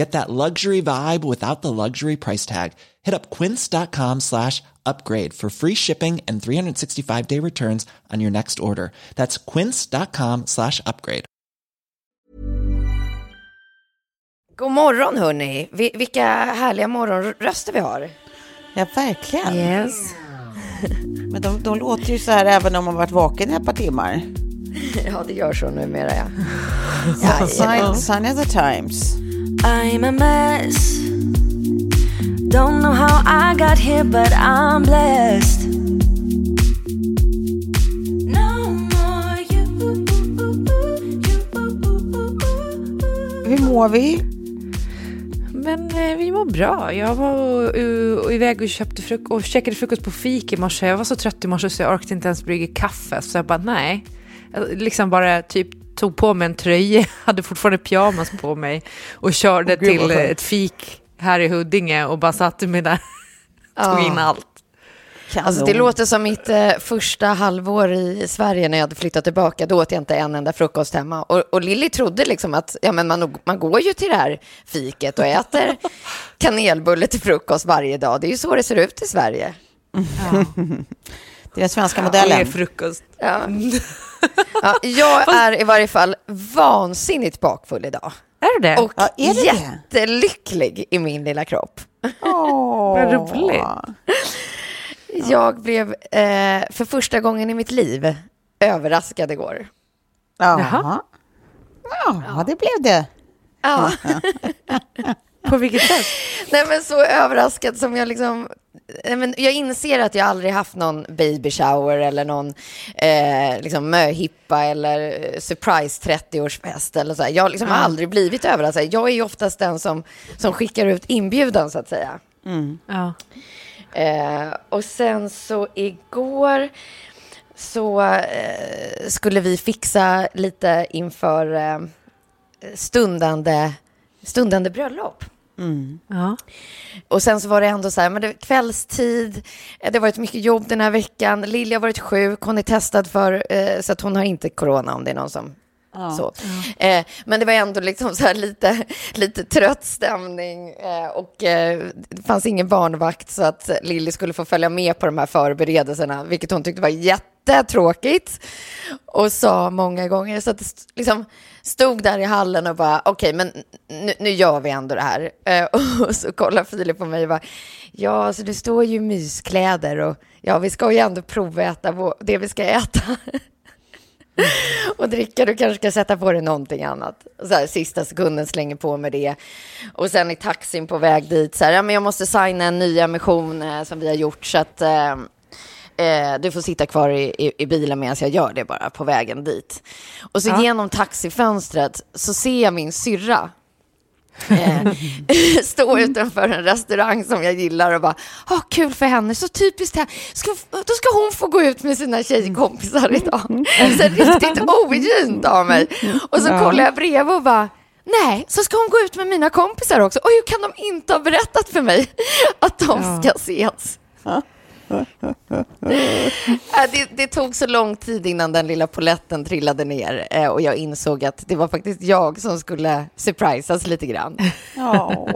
Get that luxury vibe without the luxury price tag. Hit up quince.com slash upgrade for free shipping and 365 day returns on your next order. That's quince.com slash upgrade. God morgon hörni. Vi, vilka härliga morgonröster vi har. Ja, verkligen. Yes. Men de, de låter ju så här även om man varit vaken i ett par timmar. Ja, det gör så numera ja. Ja, sign, sign of the times. I'm a mess. Don't know how I got here, but I'm blessed. No more you. Hur mår vi? Men eh, vi mår bra. Jag var iväg och köpte fruk och käkade frukost på fik i morse. Jag var så trött i morse så jag orkade inte ens brygga kaffe. Så jag bara nej. Jag liksom bara typ tog på mig en tröja, hade fortfarande pyjamas på mig och körde Åh, gud, till ett fik här i Huddinge och bara satte mig där. Tog in allt. Alltså det låter som mitt eh, första halvår i Sverige när jag hade flyttat tillbaka. Då åt jag inte en enda frukost hemma. Och, och Lilly trodde liksom att ja, men man, man går ju till det här fiket och äter kanelbulle till frukost varje dag. Det är ju så det ser ut i Sverige. Det är den svenska Det modellen. är frukost. Ja. Ja, jag är i varje fall vansinnigt bakfull idag. Är det det? Och Ja, är det det? jättelycklig i min lilla kropp. Åh. Vad roligt. Jag blev eh, för första gången i mitt liv överraskad igår. Jaha. Ja, det blev det. Ja. På vilket sätt? Nej, men så överraskad som jag liksom... Nej, men jag inser att jag aldrig haft någon baby shower eller någon eh, liksom möhippa eller eh, surprise 30-årsfest eller så. här. Jag liksom har aldrig blivit överraskad. Jag är ju oftast den som, som skickar ut inbjudan så att säga. Ja. Eh, och sen så igår så eh, skulle vi fixa lite inför eh, stundande, stundande bröllop. ja. Och sen så var det ändå så här, men det kvällstid, eh, det har varit mycket jobb den här veckan, Lilja har varit sjuk, hon är testad för, eh, så att hon har inte corona om det är någon som så. Eh, men det var ändå liksom så lite, lite trött stämning eh, och eh, det fanns ingen barnvakt så att Lilly skulle få följa med på de här förberedelserna, vilket hon tyckte var jättetråkigt och sa många gånger. Så att det st- liksom stod där i hallen och bara, okej, men nu, nu gör vi ändå det här. Eh, och så kollar Filip på mig och bara, ja, alltså det står ju myskläder och ja, vi ska ju ändå proväta det vi ska äta. och dricka, du kanske ska sätta på dig någonting annat. Så här, sista sekunden slänger på med det. Och sen i taxin på väg dit, så här, ja men jag måste signa en ny emission eh, som vi har gjort, så att eh, eh, du får sitta kvar i, i, i bilen medan jag gör det bara på vägen dit. Och så genom taxifönstret så ser jag min syrra stå utanför en restaurang som jag gillar och bara, ah, kul för henne, så typiskt här. Ska, då ska hon få gå ut med sina tjejkompisar idag. Så riktigt ogint av mig. Och så kollar jag bredvid och bara, nej, så ska hon gå ut med mina kompisar också. Och hur kan de inte ha berättat för mig att de ska ses? Det, det tog så lång tid innan den lilla poletten trillade ner eh, och jag insåg att det var faktiskt jag som skulle surprisas lite grann. Ja.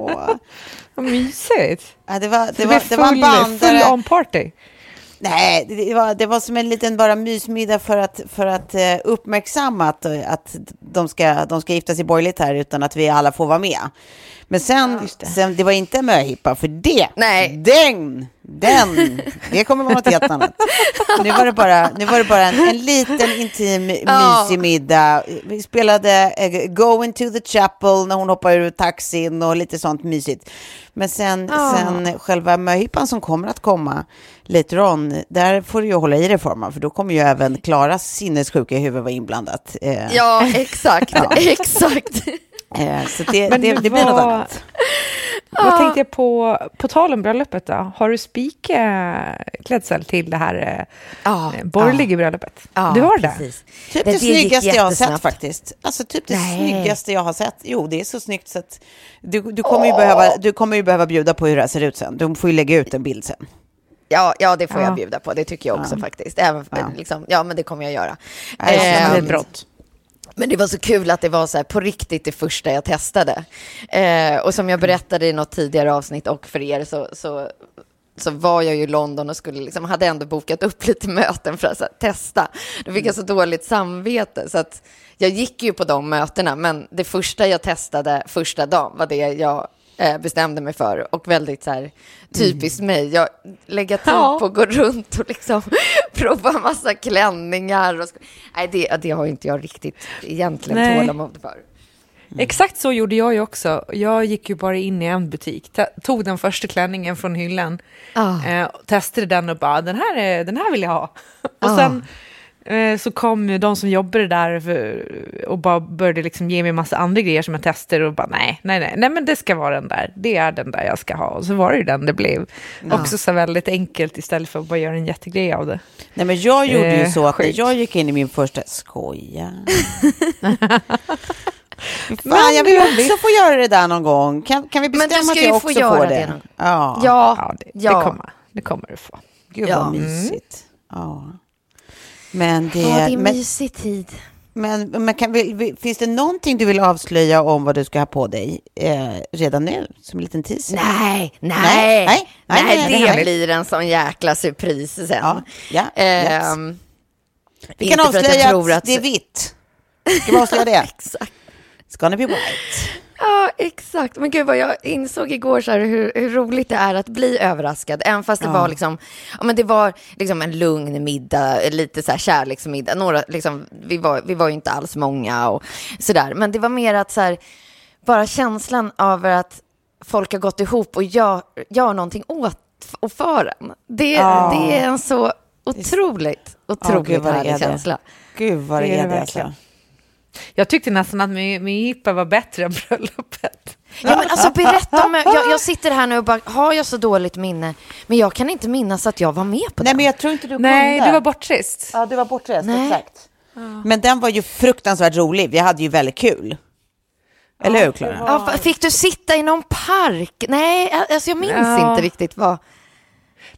Vad mysigt. Ja, det var, det Det var, det var en full, bandare. full on party. Nej, det- var, det var som en liten bara mysmiddag för att, för att eh, uppmärksamma att, eh, att de, ska, de ska gifta sig borgerligt här utan att vi alla får vara med. Men sen, det. sen det var inte en möhippa, för det, Nej. den, den, det kommer vara något helt annat. Nu var det bara, nu var det bara en, en liten intim Ja. mysig middag. Vi spelade eh, Go into the chapel när hon hoppar ur taxin och lite sånt mysigt. Men sen, Ja. sen själva möhippan som kommer att komma later on, där får du ju hålla i dig formen, för då kommer ju även Klaras sinnessjuka huvud vara inblandat. Eh, Ja, exakt, exakt. Eh, så det, Men det, det blir något var- annat. Vad tänkte jag på, på tal om bröllopet då? Har du spikklädsel till det här eh, Ja, borgerliga bröllopet? Ja, du har det? precis. Typ det, gick snyggaste jag har sett faktiskt. Alltså typ det Nej. snyggaste jag har sett. Jo, det är så snyggt så att du, du, kommer ju behöva, du kommer ju behöva bjuda på hur det här ser ut sen. Du får ju lägga ut en bild sen. Ja, ja, det får Ja. jag bjuda på. Det tycker jag också faktiskt. Även, Ja. liksom, ja, men det kommer jag göra. Nej, Ehm, det är brått. Men det var så kul att det var så här på riktigt det första jag testade. Eh, och som jag berättade i något tidigare avsnitt och för er så, så, så var jag ju i London och skulle liksom, hade ändå bokat upp lite möten för att här, testa. Då fick jag så dåligt samvete så att jag gick ju på de mötena men det första jag testade första dagen var det jag eh, bestämde mig för och väldigt så här typiskt mig. Jag lägger tid Ja. på att gå runt och liksom prova massa klänningar. Och Nej, det, det har inte jag riktigt egentligen Nej. tålamod för. Exakt så gjorde jag ju också. Jag gick ju bara in i en butik, tog den första klänningen från hyllan, Ah. eh, testade den och bara, den här, är, den här vill jag ha. Och Ah. sen så kom ju de som jobbade där för, och bara började liksom ge mig massa andra grejer som jag testade och bara, nej, nej, nej, nej, men det ska vara den där, det är den där jag ska ha. Och så var det ju den det blev. Också så väldigt enkelt istället för att bara göra en jättegrej av det. Nej, men jag gjorde ju Eh, så att sjukt. jag gick in i min första... Skoja. Fan, Men jag vill också få göra det där någon gång. Kan, kan vi bestämma att jag få också göra får det det? Ja. Ja, Ja, det, ja. det, kommer, det kommer du få. Gud Ja. vad mysigt. Ja. Men det... Ja, det är men, mysig tid. men, men kan vi, vi- finns det någonting du vill avslöja om vad du ska ha på dig eh, redan nu? Som en liten teaser? Nej, nej, Nej, nej, nej, nej, det nej, blir en sån jäkla surpris sen. Ja, ja, Ehm, Vi kan avslöja att, att- det är vitt. Ska vi avslöja det? Exakt. It's gonna be white. Ja, exakt. Men gud vad jag insåg igår så här hur, hur roligt det är att bli överraskad. Även fast det var liksom, ja men det var liksom en lugn middag, lite så här kärleksmiddag. Några, liksom, vi, var, vi var ju inte alls många och sådär. Men det var mer att så här, bara känslan över att folk har gått ihop och gör, gör någonting åt och för en. Det, Ja. det är en så otroligt, otroligt gud, vad det är härlig det. känsla. Gud vad det, Det är är det det verkligen. alltså. Jag tyckte nästan att min, min hippa var bättre än bröllopet. Ja, men alltså berätta om, jag, jag sitter här nu och bara, har jag så dåligt minne? Men jag kan inte minnas att jag var med på Nej, den. men jag tror inte du Nej, kunde. du var bortrest. Ja, du var bortrest, Nej. exakt. Men den var ju fruktansvärt rolig. Vi hade ju väldigt kul. Eller hur, Klara? Ja, fick du sitta i någon park? Nej, alltså jag minns Ja. inte riktigt vad.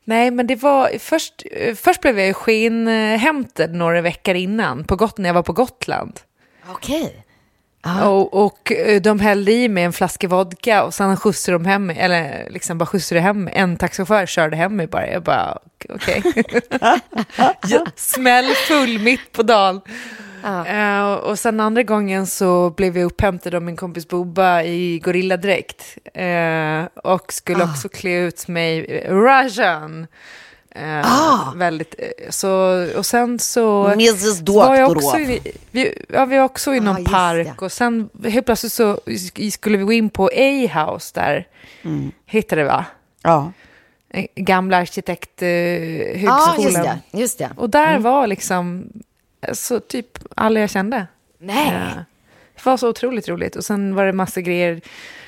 Nej, men det var först, eh, först blev jag ju skenhämtad några veckor innan på Got- när jag var på Gotland. Okej. Och, och eh, de hällde i mig en flaska vodka och sen skjutsade de hem mig, eller liksom bara skjutsade hem mig. En taxichaufför körde hem mig bara. Jag bara, okej. Jag Smällfull mitt på dagen. Eh, och sen andra gången så blev jag upphämtad av min kompis Bobba i gorilladräkt. Uh, och skulle också klä ut mig eh. Eh, väldigt, eh, så, och sen så... Mrs. så var jag också i, vi, ja, vi var också i Ah, någon just park det. och sen helt plötsligt så skulle vi gå in på A-house där. Mm. Hittade det va? Ja. Eh, Gamla Ja, arkitekthögskolan. just det. Just det. Och där var liksom alltså, typ alla jag kände. Nej. Eh, Det var så otroligt roligt. Och sen var det massa grejer.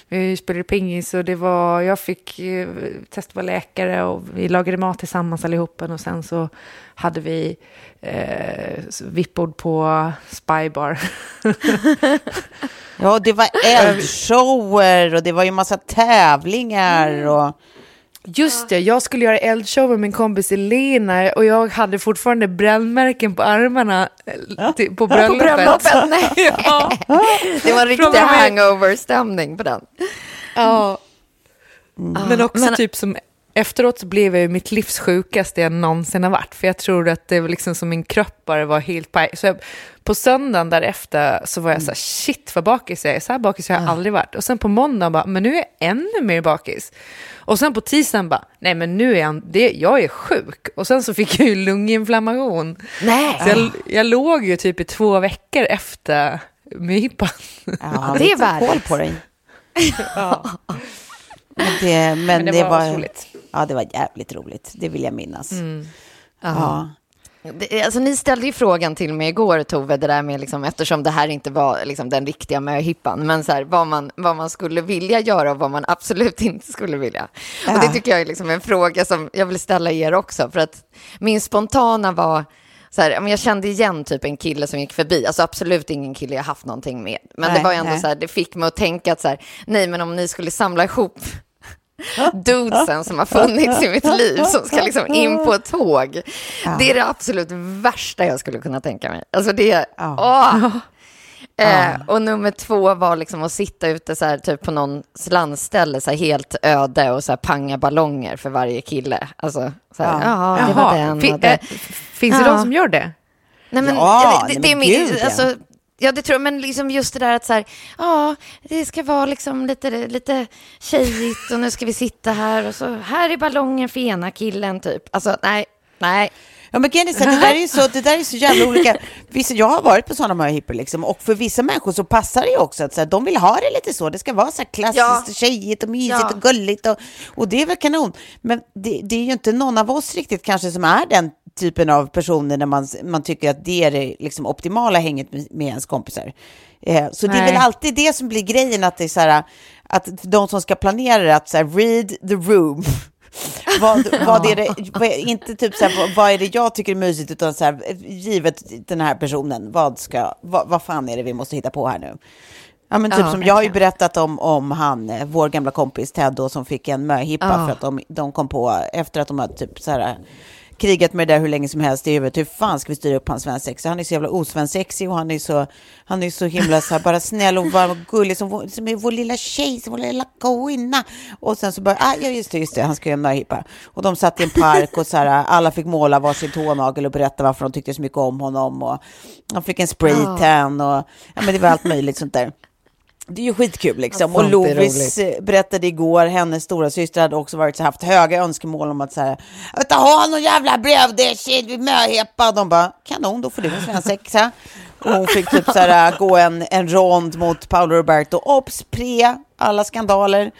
Vi spelade pingis och det var, jag fick eh, testa vara läkare och vi lagade mat tillsammans allihopa. Och sen så hade vi eh, vippbord på Spybar. Ja, det var eldshower och det var ju massa tävlingar och Just det, jag skulle göra eldshow med min kompis Elena och jag hade fortfarande brännmärken på armarna eh, till- på bröllopet. På bröllopet, nej. ja. Det var en riktig hangover-stämning på den. ja. Men också Men- typ som efteråt så blev jag ju mitt livs sjukaste jag någonsin har varit. För jag tror att det var liksom som min kropp bara var helt paj. Så jag, på söndagen därefter så var jag så här, shit vad bakis jag är. Så här bakis har jag aldrig varit. Och sen på måndagen bara, men nu är jag ännu mer bakis. Och sen på tisdagen bara, nej men nu är jag, det, jag är sjuk. Och sen så fick jag ju lunginflammation. Nej. Så jag, jag låg ju typ i två veckor efter mypan. Ja, det är värre. på dig. Men det, men Men det, det var, var roligt. Ja, det var jävligt roligt. Det vill jag minnas. Ja. Det, alltså, ni ställde ju frågan till mig igår, Tove, det där med, liksom, eftersom det här inte var liksom, den riktiga möhippan, men så här, vad, man, vad man skulle vilja göra och vad man absolut inte skulle vilja. Och det tycker jag är liksom en fråga som jag vill ställa er också, för att min spontana var, så här, ja, jag kände igen typ en kille som gick förbi, alltså absolut ingen kille jag haft någonting med, men Nej, det var ändå nej. så här, det fick mig att tänka att så här, nej men om ni skulle samla ihop dudesen som har funnits i mitt liv som ska liksom in på ett tåg. Det är det absolut värsta jag skulle kunna tänka mig. Alltså det, åh. Eh, och nummer två var liksom att sitta ute så här, typ på någon landställe, så här, helt öde och så här, panga ballonger för varje kille. Alltså, så här, ja, det var den. Fin- det. eh, finns det Ja. de som gör det? Nej, men, Ja, det, det, nej, det är min, gud, ja. alltså, ja, det tror jag, men liksom just det där att så här, ja, det ska vara liksom lite, lite tjejigt och nu ska vi sitta här och så här är ballongen för ena killen typ. Alltså, nej, nej. Ja, men här, det, där är ju så, det där är så jävla olika. Vissa, jag har varit på sådana möhippor liksom, och för vissa människor så passar det ju också att så här, de vill ha det lite så. Det ska vara så här klassiskt Ja. och tjejigt och mysigt Ja. och gulligt och, och det är väl kanon. Men det, det är ju inte någon av oss riktigt kanske som är den typen av personer när man, man tycker att det är det liksom optimala hänget med, med ens kompisar. Eh, så det är Nej. väl alltid det som blir grejen, att det är så här, att de som ska planera det, att så här, read the room. vad, vad är det, vad inte typ så här, vad, är det jag tycker är mysigt, utan så här, givet den här personen, vad, ska, vad, vad fan är det vi måste hitta på här nu? Ja, men typ Ja, som jag har ju berättat om, om han, eh, vår gamla kompis Ted då, som fick en möhippa Ja. för att de, de kom på, efter att de hade typ så här, krigat med det där hur länge som helst i huvudet, hur fan ska vi styra upp hans svensexa? Han är så jävla osvensexig och han är så, han är så himla så här, bara snäll och varm och gullig som, vår- som är vår lilla tjej, som vår lilla kvinna. Och sen så bara, ah, ja just det, just det, han ska göra en möhippa. Och de satt i en park och så här, alla fick måla varsin tånagel och berätta varför de tyckte så mycket om honom. Och de fick en spraytan och, ja men det var allt möjligt sånt där. Det är ju skitkul liksom. Och Lovis eh, berättade igår, hennes stora syster hade också varit så haft höga önskemål om att så här, jag vill ha någon jävla brödshit vid möhippa. De bara, kanon, då får du en svensexa. Och hon fick typ så här gå en, en rond mot Paolo Roberto. Ops, pre, alla skandaler.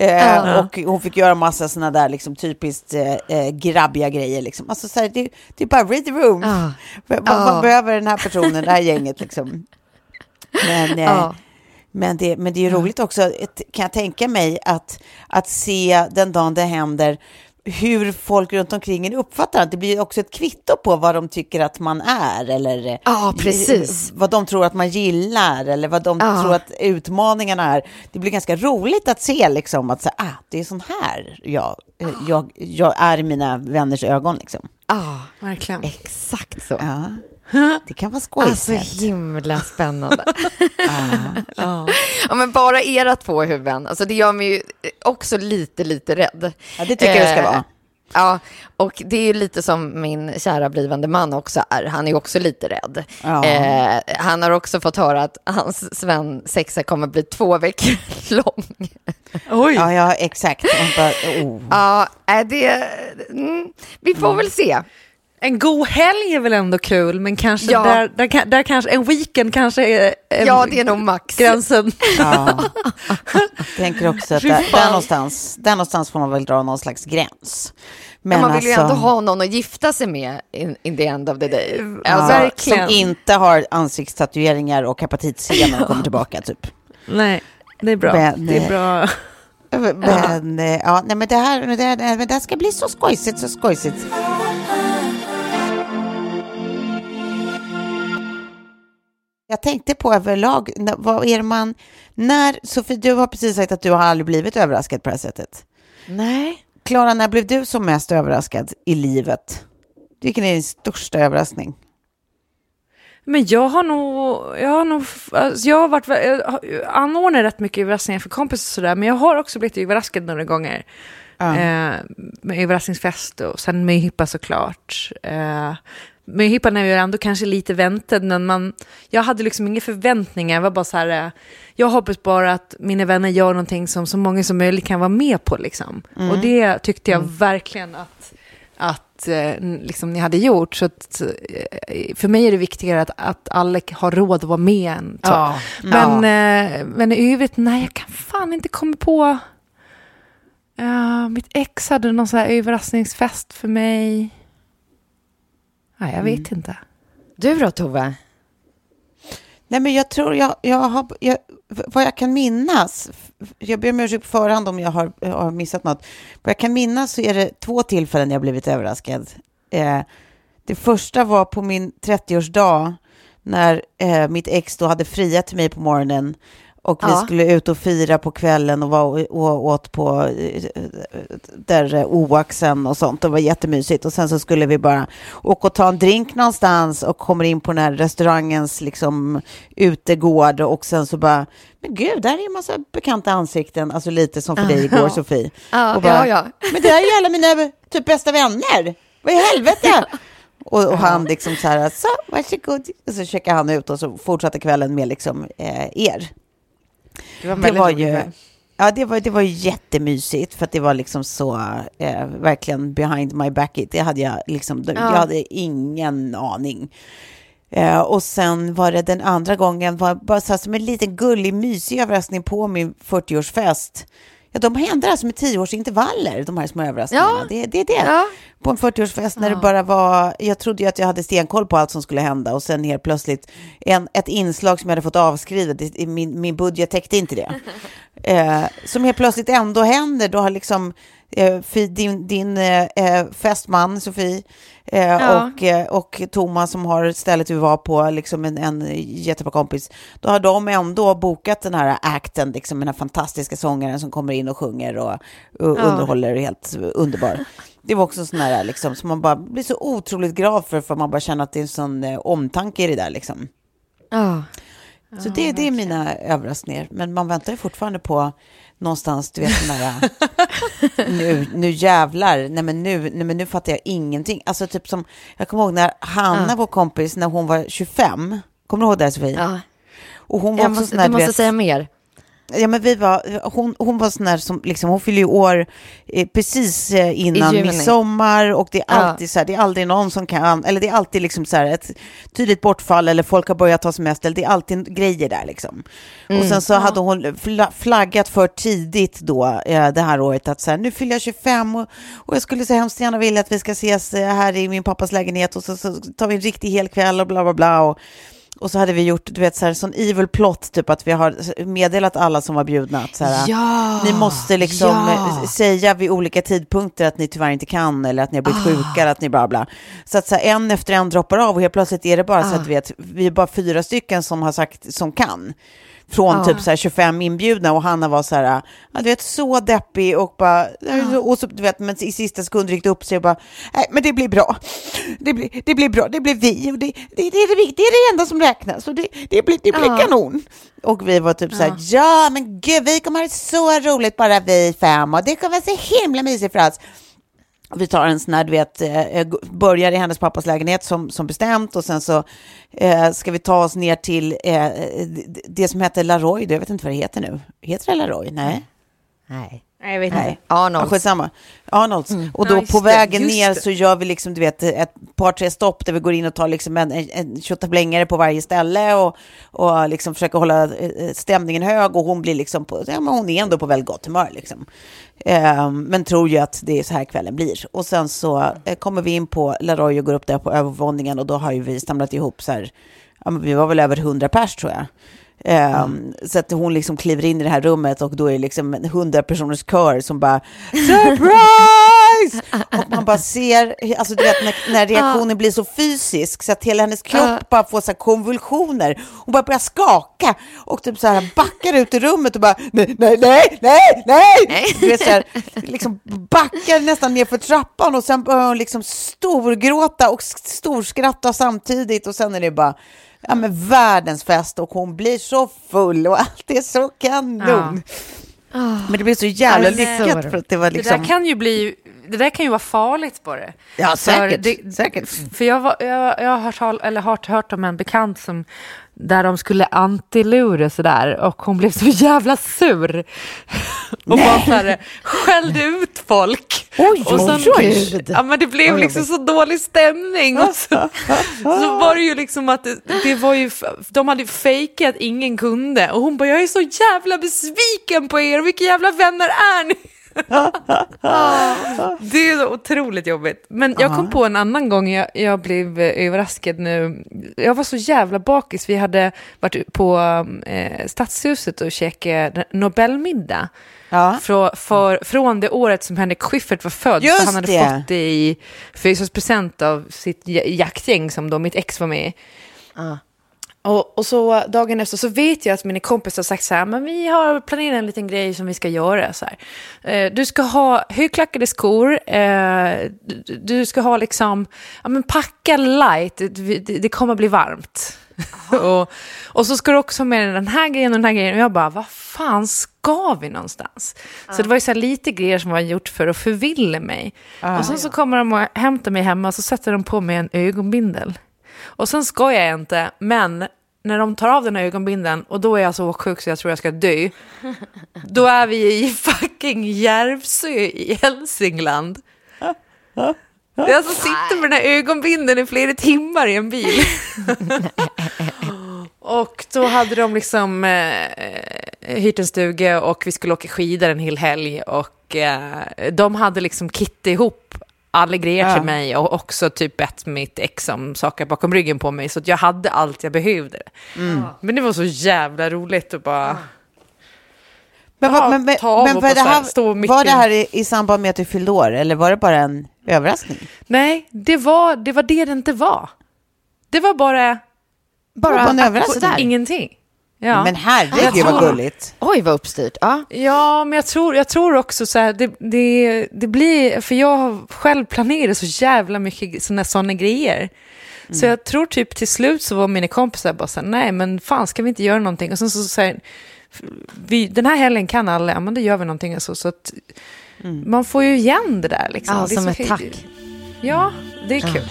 Eh, Och hon fick göra massa sådana där liksom typiskt eh, eh, grabbiga grejer liksom. Alltså så här, det, det är bara read the room. Vad, vad, Ja. vad behöver den här personen, det här gänget liksom? Men, eh. Men, det, men det är ju roligt också, kan jag tänka mig, att, att se den dagen det händer hur folk runt omkring en uppfattar det. Det blir också ett kvitto på vad de tycker att man är eller Ja, precis. vad de tror att man gillar eller vad de Ja. tror att utmaningarna är. Det blir ganska roligt att se liksom att så, ah, det är sån här jag, jag, jag är i mina vänners ögon. Liksom. Ja, Verkligen. exakt så. Ja. Det kan vara Alltså skojsigt. himla spännande. ja, men bara era två huvuden, alltså det gör mig ju också lite, lite rädd. Ja, det tycker jag det ska Eh, vara. Ja, och det är ju lite som min kära blivande man också är. Han är också lite rädd. Ja. Eh, han har också fått höra att hans Sven sexa kommer bli två veckor lång. Oj. Ja, ja, exakt. Bara, oh. Ja, äh, det... Mm, vi får väl se. En god helg är väl ändå kul, men kanske Ja. där, där, där kanske en weekend kanske är en, Ja, det är nog max. gränsen. Ja. Jag tänker också att där, där, någonstans, där någonstans får man väl dra någon slags gräns. Men man vill ju alltså, ändå ha någon att gifta sig med in, in the end of the day. ja, Alltså, verkligen. Som inte har ansiktstatueringar och hepatit C när de kommer tillbaka, typ. Nej, det är bra. Men, det är bra. Men, eh, ja, nej, men det här, det, här, men det här ska bli så skojsigt, så skojsigt. Jag tänkte på överlag, vad är man, när, Sofie, du har precis sagt att du har aldrig blivit överraskad på det här sättet. Nej. Klara, när blev du som mest överraskad i livet? Vilken är din största överraskning? Men jag har nog, jag har nog, alltså jag har varit, jag anordnar rätt mycket överraskningar för kompisar och sådär, men jag har också blivit överraskad några gånger. Ja. Eh, med överraskningsfest och sen med hippa såklart. Eh, hippan är ju ändå kanske lite väntad, men man, jag hade liksom inga förväntningar. Jag var bara så här, eh, jag hoppas bara att mina vänner gör någonting som så många som möjligt kan vara med på. Liksom. Mm. Och det tyckte jag verkligen att, att eh, liksom, ni hade gjort. Så att, eh, för mig är det viktigare att, att alla har råd att vara med. Än, så. Ja. Men, Ja. men i övrigt, nej, jag kan fan inte komma på... Ja, mitt ex hade någon sån här överraskningsfest för mig. Nej, jag vet inte. Du då, Tove? Nej, men jag tror jag, jag har, jag, vad jag kan minnas, jag ber om ursäkt på förhand om jag har, jag har missat något, vad jag kan minnas så är det två tillfällen jag blivit överraskad. Eh, det första var på min 30-årsdag när eh, mitt ex då hade friat till mig på morgonen och vi Ja. skulle ut och fira på kvällen och, var, och åt på eh, där eh, Oaxen och sånt. Det var jättemysigt. Och sen så skulle vi bara åka och ta en drink någonstans och kommer in på den här restaurangens liksom utegård och sen så bara, men gud, där är en massa bekanta ansikten, alltså lite som för dig igår Ja. Sofie. Ja, och bara, ja, ja. Men det här är ju alla mina typ bästa vänner. Vad i helvete? Och, och han liksom så här, så varsågod. Och så checkade han ut och så fortsatte kvällen med liksom eh, er. Det var, Det var ju, ja, det var, det var jättemysigt för att det var liksom så, eh, verkligen behind my back it. Det hade jag liksom, jag hade ingen aning. Eh, och sen var det den andra gången, var bara så här, som en liten gullig mysig överraskning på min 40-årsfest. Ja, de händer alltså med tioårsintervaller, de här små överraskningarna. Ja. Det, det är det. Ja. På en 40-årsfest när det bara var, jag trodde ju att jag hade stenkoll på allt som skulle hända och sen helt plötsligt en, ett inslag som jag hade fått avskrivet, min, min budget täckte inte det. eh, som helt plötsligt ändå händer, då har liksom eh, fi- din, din eh, eh, fästman Sofie eh, Ja. och, eh, och Thomas som har stället vi var på, liksom en, en jättebra kompis, då har de ändå bokat den här akten, liksom den här fantastiska sångaren som kommer in och sjunger och, och underhåller helt underbar. Det var också sån här, liksom, som man bara blir så otroligt glad för, för man bara känner att det är en sån eh, omtanke i det där liksom. Ja. Så det, det är mina överraskningar. Men man väntar ju fortfarande på någonstans, du vet den där, nu, nu jävlar, nej men nu, nej men nu fattar jag ingenting. Alltså typ som, jag kommer ihåg när Hanna, vår kompis, när hon var 25, kommer du ihåg det Sofie? ja. Och hon var Jag också måste, sån här, du du måste vet, säga mer. Ja, men vi var, hon, hon var sån där som, liksom, hon fyller ju år eh, precis eh, innan midsommar och det är Ja. alltid så här, det är aldrig någon som kan, eller det är alltid liksom så här ett tydligt bortfall eller folk har börjat ta semester, det är alltid grejer där liksom. och sen så hade hon fla- flaggat för tidigt då eh, det här året att så här, nu fyller jag 25 och, och jag skulle så hemskt gärna vilja att vi ska ses eh, här i min pappas lägenhet och så, så tar vi en riktig hel kväll och bla bla bla och och så hade vi gjort, du vet, så här, sån evil plot, typ att vi har meddelat alla som var bjudna att så här, Ja, ni måste liksom ja. eh, säga vid olika tidpunkter att ni tyvärr inte kan eller att ni har blivit Ah. sjuka eller att ni bla bla. Så att så här, en efter en droppar av och helt plötsligt är det bara Ah. så att vi, vet, vi är bara fyra stycken som har sagt som kan. Från Ah. typ så här 25 inbjudna och Hanna var så här, ja, du vet, så deppig och bara, Ah. och så, du vet, men i sista sekund ryckte upp sig och bara, nej men det blir bra, det blir, det blir bra, det blir vi och det, det, det, är, det, det är det enda som räknas och det, det blir, det blir Ja. kanon. Och vi var typ så här, ja men gud, vi kommer ha det så roligt bara vi fem och det kommer vara så himla mysigt för oss. Vi tar en sån här, du vet, eh, eh, börjar i hennes pappas lägenhet som, som bestämt och sen så eh, ska vi ta oss ner till eh, eh det- det som heter Laroy, jag vet inte vad det heter nu. Heter det Laroy? Nej. Nej. Nej, jag vet Nej. inte. Ja, Arnolds. skitsamma. Arnolds. Och då Ja, på det, vägen just ner det. så gör vi liksom, du vet, ett par, tre stopp där vi går in och tar liksom en, en, en tjottablängare på varje ställe och, och liksom försöker hålla eh, stämningen hög och hon blir liksom på, ja men hon är ändå på väldigt gott humör liksom. Ehm, men tror ju att det är så här kvällen blir. Och sen så eh, kommer vi in på Laroy och går upp där på övervåningen och då har ju vi samlat ihop så här, ja men vi var väl över hundra pers tror jag. Ehm, Så att hon liksom kliver in i det här rummet och då är det liksom en hundra personers kör som bara bajs! Och man bara ser, alltså du vet när, när reaktionen blir så fysisk så att hela hennes kropp bara får så här konvulsioner. Hon bara börjar skaka och typ så här backar ut i rummet och bara nej, nej, nej, nej, nej! Du vet så här, liksom backar nästan ner för trappan och sen börjar hon liksom storgråta och storskratta samtidigt och sen är det bara ja, men världens fest och hon blir så full och allt är så kanon. Men det blev så jävla lyckat för att det var liksom... Det där kan ju bli, det där kan ju vara farligt på det. Ja, säkert. För, det, säkert. för jag, var, jag, jag har hört, eller hört, hört om en bekant som där de skulle antilura sådär och hon blev så jävla sur. och bara så här, skällde ut folk. Oj, och sen, oj. Ja, men det blev Oj, liksom så dålig stämning. Och så, så var det ju liksom att det, det var ju, de hade fejkat ingen kunde och hon bara, jag är så jävla besviken på er, vilka jävla vänner är ni? det är så otroligt jobbigt. Men jag kom på en annan gång jag, jag blev eh, överraskad nu. Jag var så jävla bakis. Vi hade varit på eh, Stadshuset och käkat Nobelmiddag. Ja. För, för, från det året som Henrik Schyffert var född. Just för han hade det. fått det i födelsedagspresent av sitt ja- jaktgäng som då mitt ex var med i. Och, och så dagen efter så vet jag att mina kompisar har sagt så här, men vi har planerat en liten grej som vi ska göra. Så. Eh, du ska ha högklackade skor, eh, du, du ska ha liksom, ja men packa light, det, det, kommer bli varmt. och, och så ska du också ha med den här grejen och den här grejen. Och jag bara, vad fan ska vi någonstans? Så det var ju så lite grejer som var gjort för att förvilla mig. och sen så kommer de och hämtar mig hemma och så sätter de på mig en ögonbindel. Och sen ska jag inte, men när de tar av den här ögonbindeln och då är jag så sjuk så jag tror jag ska dö. Då är vi i fucking Järvsö i Hälsingland. Jag alltså sitter med den här ögonbindeln i flera timmar i en bil. och då hade de liksom eh, hyrt en stuga och vi skulle åka skidor en hel helg. Och eh, de hade liksom kittat ihop alla grejer Ja. till mig och också typ bett mitt ex om saker bakom ryggen på mig. Så att jag hade allt jag behövde. Men det var så jävla roligt att bara... Men, Ja, men, men, ta av men och var, det här, var det i- här i, i samband med att du fyllde år eller var det bara en överraskning? Nej, det var det var det, det inte var. Det var bara... Bara en att- överraskning? Ingenting. Ja. Men herregud vad gulligt. Oj, vad uppstyrt. Ja. Ja, men jag tror, jag tror också så här, det, det, det blir, för jag har själv planerat så jävla mycket sådana såna grejer. Så jag tror typ till slut så var mina kompisar bara så här, nej men fan ska vi inte göra någonting? Och sen så säger vi, den här helgen kan alla, ja men då gör vi någonting. Alltså, så att man får ju igen det där liksom. Ja, det är som så ett tack. Ja, det är kul.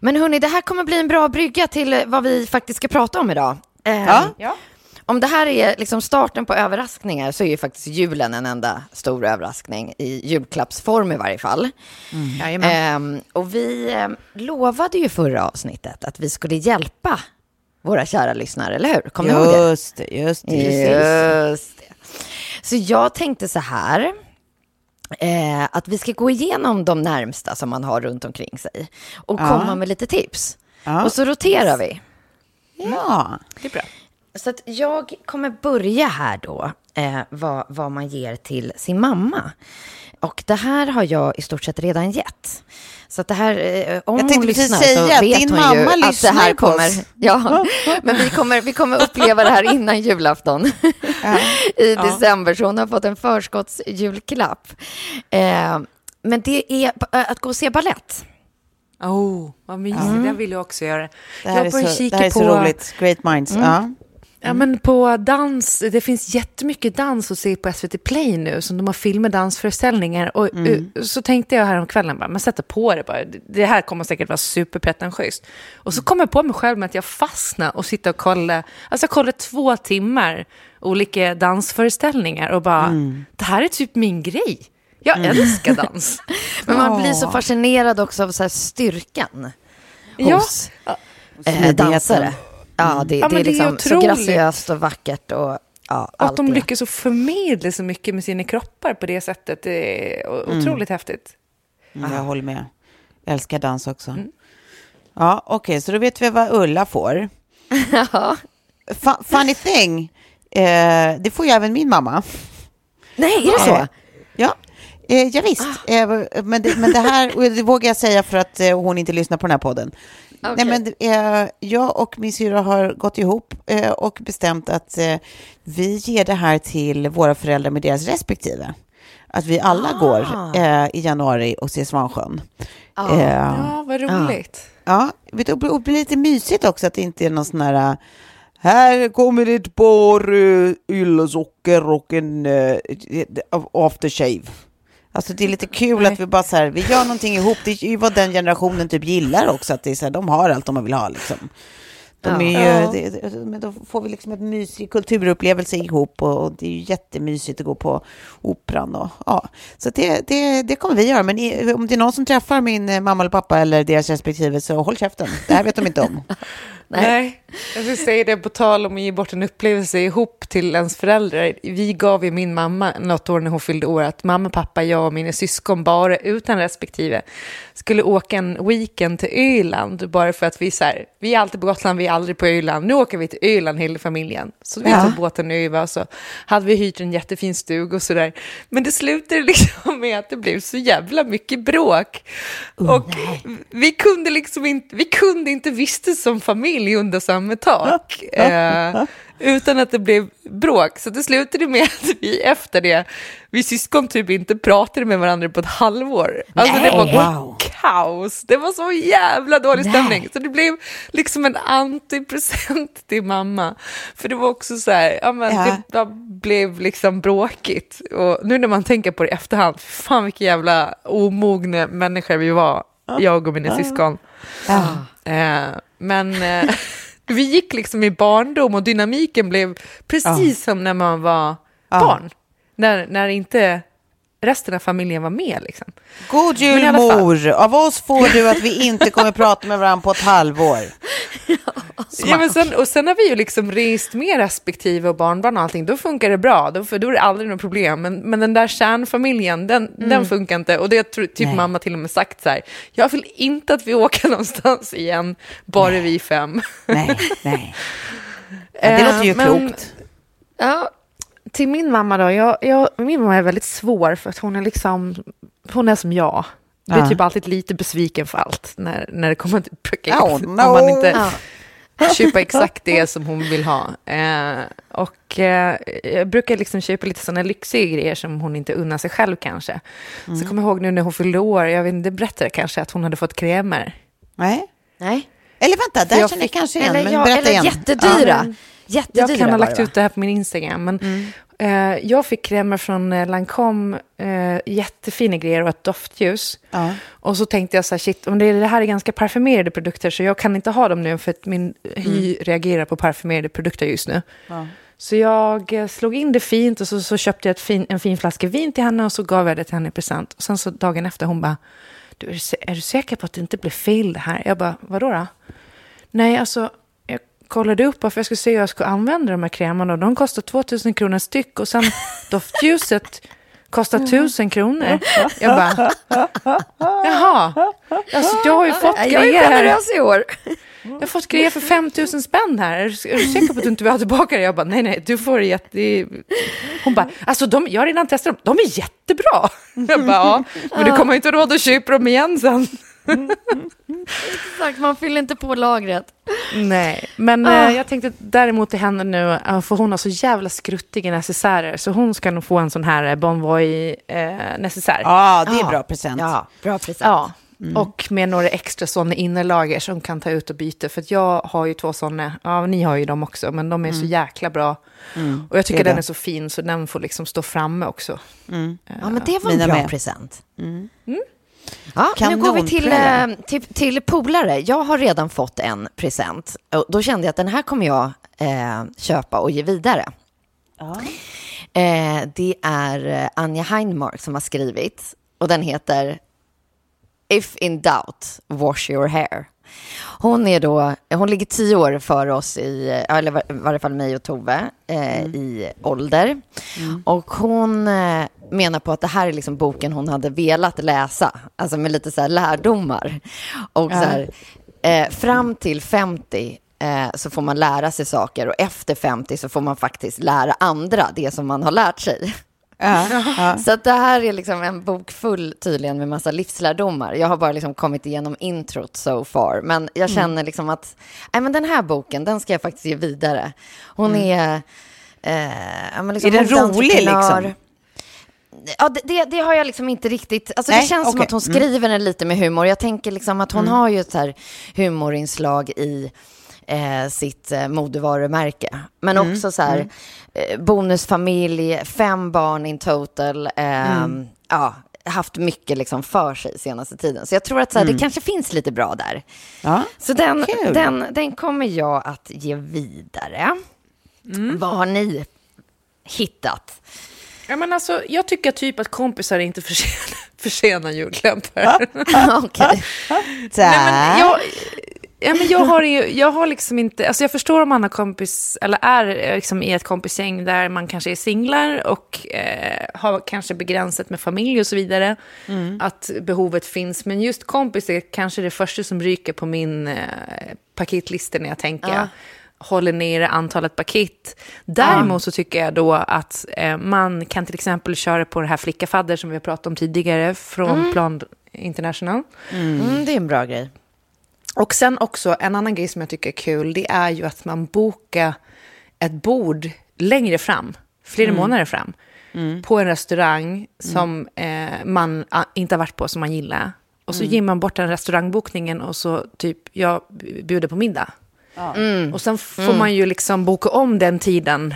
Men hörni, det här kommer bli en bra brygga till eh, vad vi faktiskt ska prata om idag. Eh, Ja. Ja. Om det här är liksom starten på överraskningar så är ju faktiskt julen en enda stor överraskning i julklappsform i varje fall. Jajamän. Ehm, och vi eh, lovade ju förra avsnittet att vi skulle hjälpa våra kära lyssnare, eller hur? Kommer ni ihåg det? Just det, just det. Just det. Så jag tänkte så här, eh, att vi ska gå igenom de närmsta som man har runt omkring sig och Ja. komma med lite tips. Ja. Och så roterar vi. Ja. Det är bra. Så att jag kommer börja här då, eh, vad, vad man ger till sin mamma. Och det här har jag i stort sett redan gett. Så att det här, eh, om hon lyssnar säga så att vet din hon mamma ju att det här kommer. oss. Ja, men vi kommer, vi kommer uppleva det här innan julafton i december. Så hon har fått en förskottsjulklapp. Eh, men det är att gå och se ballett. Oh, vad mysigt. Det vill jag också göra. Det här, jag är så, det här är så på, roligt. Great minds. Ja. Ja, men på dans, det finns jättemycket dans att se på SVT Play nu, som de har film med dansföreställningar. Och eh, så tänkte jag häromkvällen, bara, men sätta på det bara. Det här kommer säkert vara superpretentiöst. Och så kom jag på mig själv med att jag fastnade och sitta och kolla, alltså jag kollade två timmar olika dansföreställningar och bara, det här är typ min grej. Jag älskar dans. Men man blir så fascinerad också av så här styrkan Ja. hos eh, smidigheten. dansare. Ja, det, Ja, det är det är liksom så graciöst och vackert och ja, Att de det. lyckas förmedla så mycket med sina kroppar på det sättet, det är otroligt häftigt. Mm, jag håller med. Jag älskar dans också. Ja, okej, så då vet vi vad Ulla får. Ja. Fu- funny thing, eh, det får ju även min mamma. Nej, är det så? Eh, Ja, eh, ja visst. Eh, men, det, men det här och det vågar jag säga för att eh, hon inte lyssnar på den här podden. Nej, men, eh, jag och min syra har gått ihop eh, och bestämt att eh, vi ger det här till våra föräldrar med deras respektive. Att vi alla går eh, i januari och ser Svansjön. Eh, Ja, vad roligt. Ja, och det blir lite mysigt också att det inte är någon sån här... Här kommer ett par uh, yllesocker och en uh, aftershave. Alltså det är lite kul att vi bara så här, vi gör någonting ihop. Det är ju vad den generationen typ gillar också, att det är så här, de har allt de vill ha liksom. De är ju, Ja. det, det, men då får vi liksom en mysig kulturupplevelse ihop och, och det är ju jättemysigt att gå på operan och ja. Så det, det, det kommer vi göra, men i, om det är någon som träffar min mamma eller pappa eller deras respektive så håll käften. Det här vet de inte om. Nej. jag ska säga det på tal om att ge bort en upplevelse ihop till ens föräldrar. Vi gav ju min mamma något år när hon fyllde år att mamma, pappa, jag och mina syskon bara utan respektive skulle åka en weekend till Öland bara för att vi så här, vi är alltid på Gotland, vi är aldrig på Öland. Nu åker vi till Öland hela familjen. Så vi Ja. tog båten över och så hade vi hyrt en jättefin stuga och sådär. Men det slutade liksom med att det blev så jävla mycket bråk. och vi kunde liksom inte, vi kunde inte vistas som familj under samma tak. eh, utan att det blev bråk. Så det slutade med att vi efter det, vi syskon typ inte pratade med varandra på ett halvår. Alltså det var wow. kaos. Det var så jävla dålig stämning. Så det blev liksom en antipresent till mamma. För det var också så här, ja, men Ja. det blev liksom bråkigt. Och nu när man tänker på det i efterhand, fan vilka jävla omogna människor vi var, jag och mina syskon. Eh, men eh, vi gick liksom i barndom och dynamiken blev precis som när man var barn. När, när inte resten av familjen var med. Liksom. God jul mor! Av oss får du att vi inte kommer prata med varandra på ett halvår. Ja, men sen, och sen har vi ju liksom med respektive och barnbarn och allting, då funkar det bra, då, för då är det aldrig något problem. Men, men den där kärnfamiljen, den, den funkar inte. Och det har typ Nej. mamma till och med sagt så här, jag vill inte att vi åker någonstans igen, bara vi fem. Nej, nej. Ja, det Eh, låter ju men- klokt. Ja, till min mamma då, jag, jag, min mamma är väldigt svår för att hon är liksom, hon är som jag. Blir Ja. typ alltid lite besviken för allt när, när det kommer till paket. Oh, Om no. man inte Ja. köper exakt det som hon vill ha. Eh, och eh, jag brukar liksom köpa lite sådana lyxiga grejer som hon inte unnar sig själv kanske. Mm. Så kommer jag ihåg nu när hon fyllde år, jag vet inte, det berättade kanske att hon hade fått krämer. Nej. Nej. Eller vänta, där jag känner jag fick- kanske igen, Eller, men ja, berätta eller igen. jättedyra. men jättedyra Jag kan ha lagt ut det här på min Instagram, men Eh, jag fick krämer från eh, Lancome, eh, jättefina grejer och ett doftljus. Ja. Och så tänkte jag så här, shit, om det, det här är ganska parfymerade produkter så jag kan inte ha dem nu för att min hy reagerar på parfymerade produkter just nu. Ja. Så jag eh, slog in det fint och så, så köpte jag fin, en fin flaska vin till henne och så gav jag det till henne i present. Och sen så dagen efter hon bara, du, är, du, säker på att det inte blir fel det här? Jag bara, vadå då? Nej, alltså kollade upp varför jag skulle se hur jag skulle använda de här krämerna och de kostar 2000 kronor styck och sen doftljuset kostar 1000 kronor. Jag bara, jaha, alltså jag har ju fått Jag är grejer här. generös i år. Jag har fått grejer för 5 000 spänn här. Är du, är du säker på att du inte vill ha tillbaka det? Jag bara, nej, nej, du får det jätte... Hon bara, alltså de, jag har redan testat dem, de är jättebra. Jag bara, ja, men du kommer inte råd att köpa dem igen sen. Exakt, man fyller inte på lagret. Nej, men Ah. eh, jag tänkte däremot till henne nu, eh, för hon har så jävla skruttiga necessärer, så hon ska nog få en sån här eh, Bonvoy eh, necessär. Ja, det är Ja. bra present. Ja, bra present. Ja, och med några extra sådana innerlager som kan ta ut och byta. För att jag har ju två sådana, ja ni har ju dem också, men de är så jäkla bra. Och jag tycker det är den det. är så fin så den får liksom stå framme också. Ja, men det var en Mina bra med. present. Ja, nu går vi till, eh, till, till polare. Jag har redan fått en present. Då kände jag att den här kommer jag eh, köpa och ge vidare. Eh, det är eh, Anja Heinmark som har skrivit. Och den heter If in doubt, wash your hair. Hon är då, hon ligger tio år före oss i, eller i varje fall mig och Tove, eh, i ålder. Och hon eh, menar på att det här är liksom boken hon hade velat läsa, alltså med lite så lärdomar. Och så här, eh, fram till 50 eh, så får man lära sig saker och efter 50 så får man faktiskt lära andra det som man har lärt sig. Ja, ja. Så det här är liksom en bok full tydligen med massa livslärdomar. Jag har bara liksom kommit igenom introt so far. Men Mm. jag känner liksom att nej, men den här boken, den ska jag faktiskt ge vidare. Hon är... Eh, men liksom Mm. Är den rolig, liksom? Ja, det, det, det har jag liksom inte riktigt... Alltså Nej, det känns som okej. att hon skriver den lite med humor. Jag tänker liksom att hon Mm. har ju ett så här humorinslag i eh, sitt eh, modevarumärke. Men Mm, också så här eh, bonusfamilj, fem barn in total. Eh, Mm. Ja, haft mycket liksom för sig senaste tiden. Så jag tror att så här, Mm. det kanske finns lite bra där. Ja. Så den, Kul. den, den kommer jag att ge vidare. Mm. Vad har ni hittat? Ja, men alltså, jag tycker typ att kompisar inte förtjänar, förtjänar julklappar. Okej. Tack. Nej, men jag, ja, men jag, har ju, jag har liksom inte, alltså jag förstår om man har kompis, eller är liksom i ett kompisgäng där man kanske är singlar och eh, har kanske begränsat med familj och så vidare, att behovet finns. Men just kompis är kanske det första som ryker på min eh, paketlista när jag tänker. Ja. håller nere antalet paket. Däremot så tycker jag då att eh, man kan till exempel köra på det här flickafadder som vi har pratat om tidigare från Plan International. Mm, det är en bra grej. Och sen också en annan grej som jag tycker är kul, det är ju att man bokar ett bord längre fram, flera månader fram, på en restaurang som eh, man ah, inte har varit på, som man gillar. Och så ger man bort den restaurangbokningen och så typ, jag bjuder på middag. Och sen får man ju liksom boka om den tiden.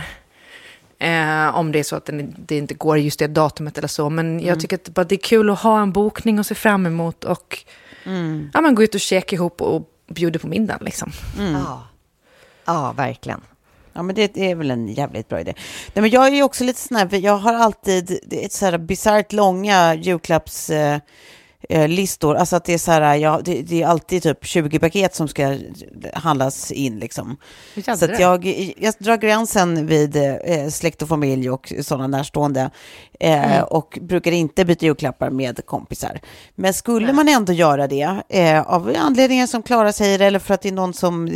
Eh, om det är så att den, det inte går just det datumet eller så. Men jag tycker att det är kul att ha en bokning och se fram emot. Och ja, man går ut och käkar ihop och bjuder på middagen. Liksom. Ja. ja, verkligen. Ja, men det är väl en jävligt bra idé. Nej, men jag är ju också lite sån här, för jag har alltid det är så här bisarrt långa julklapps... Eh, eh, listor, alltså att det är så här, ja, det, det är alltid typ 20 paket som ska handlas in liksom. Så att jag, jag drar gränsen vid eh, släkt och familj och sådana närstående eh, och brukar inte byta julklappar med kompisar. Men skulle man ändå göra det eh, av anledningar som Klara säger eller för att det är någon som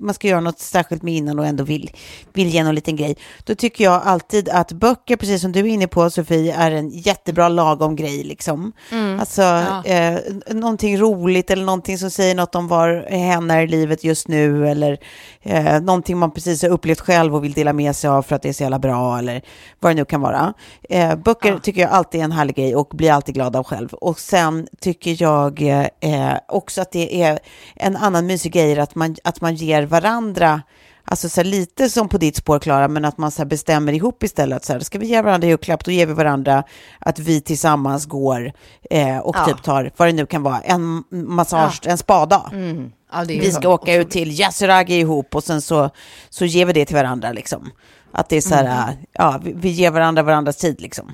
man ska göra något särskilt med innan och ändå vill, vill ge någon liten grej, då tycker jag alltid att böcker, precis som du är inne på Sofie, är en jättebra lagom grej liksom. Alltså eh, någonting roligt eller någonting som säger något om var hen är i livet just nu eller eh, någonting man precis har upplevt själv och vill dela med sig av för att det är så jävla bra eller vad det nu kan vara. Eh, böcker tycker jag alltid är en härlig grej och blir alltid glad av själv. Och sen tycker jag eh, också att det är en annan mysig grej att man, att man ger varandra Alltså så här, lite som på ditt spår, Klara, men att man så här, bestämmer ihop istället. Så här, ska vi ge varandra julklapp, då ger vi varandra att vi tillsammans går eh, och Ja. typ tar, vad det nu kan vara, en massage, en spada. Mm. Ja, det är Vi ska åka ut till Yasuragi ihop och sen så, så ger vi det till varandra liksom. Att det är så här, Mm. ja, vi, vi ger varandra varandras tid liksom.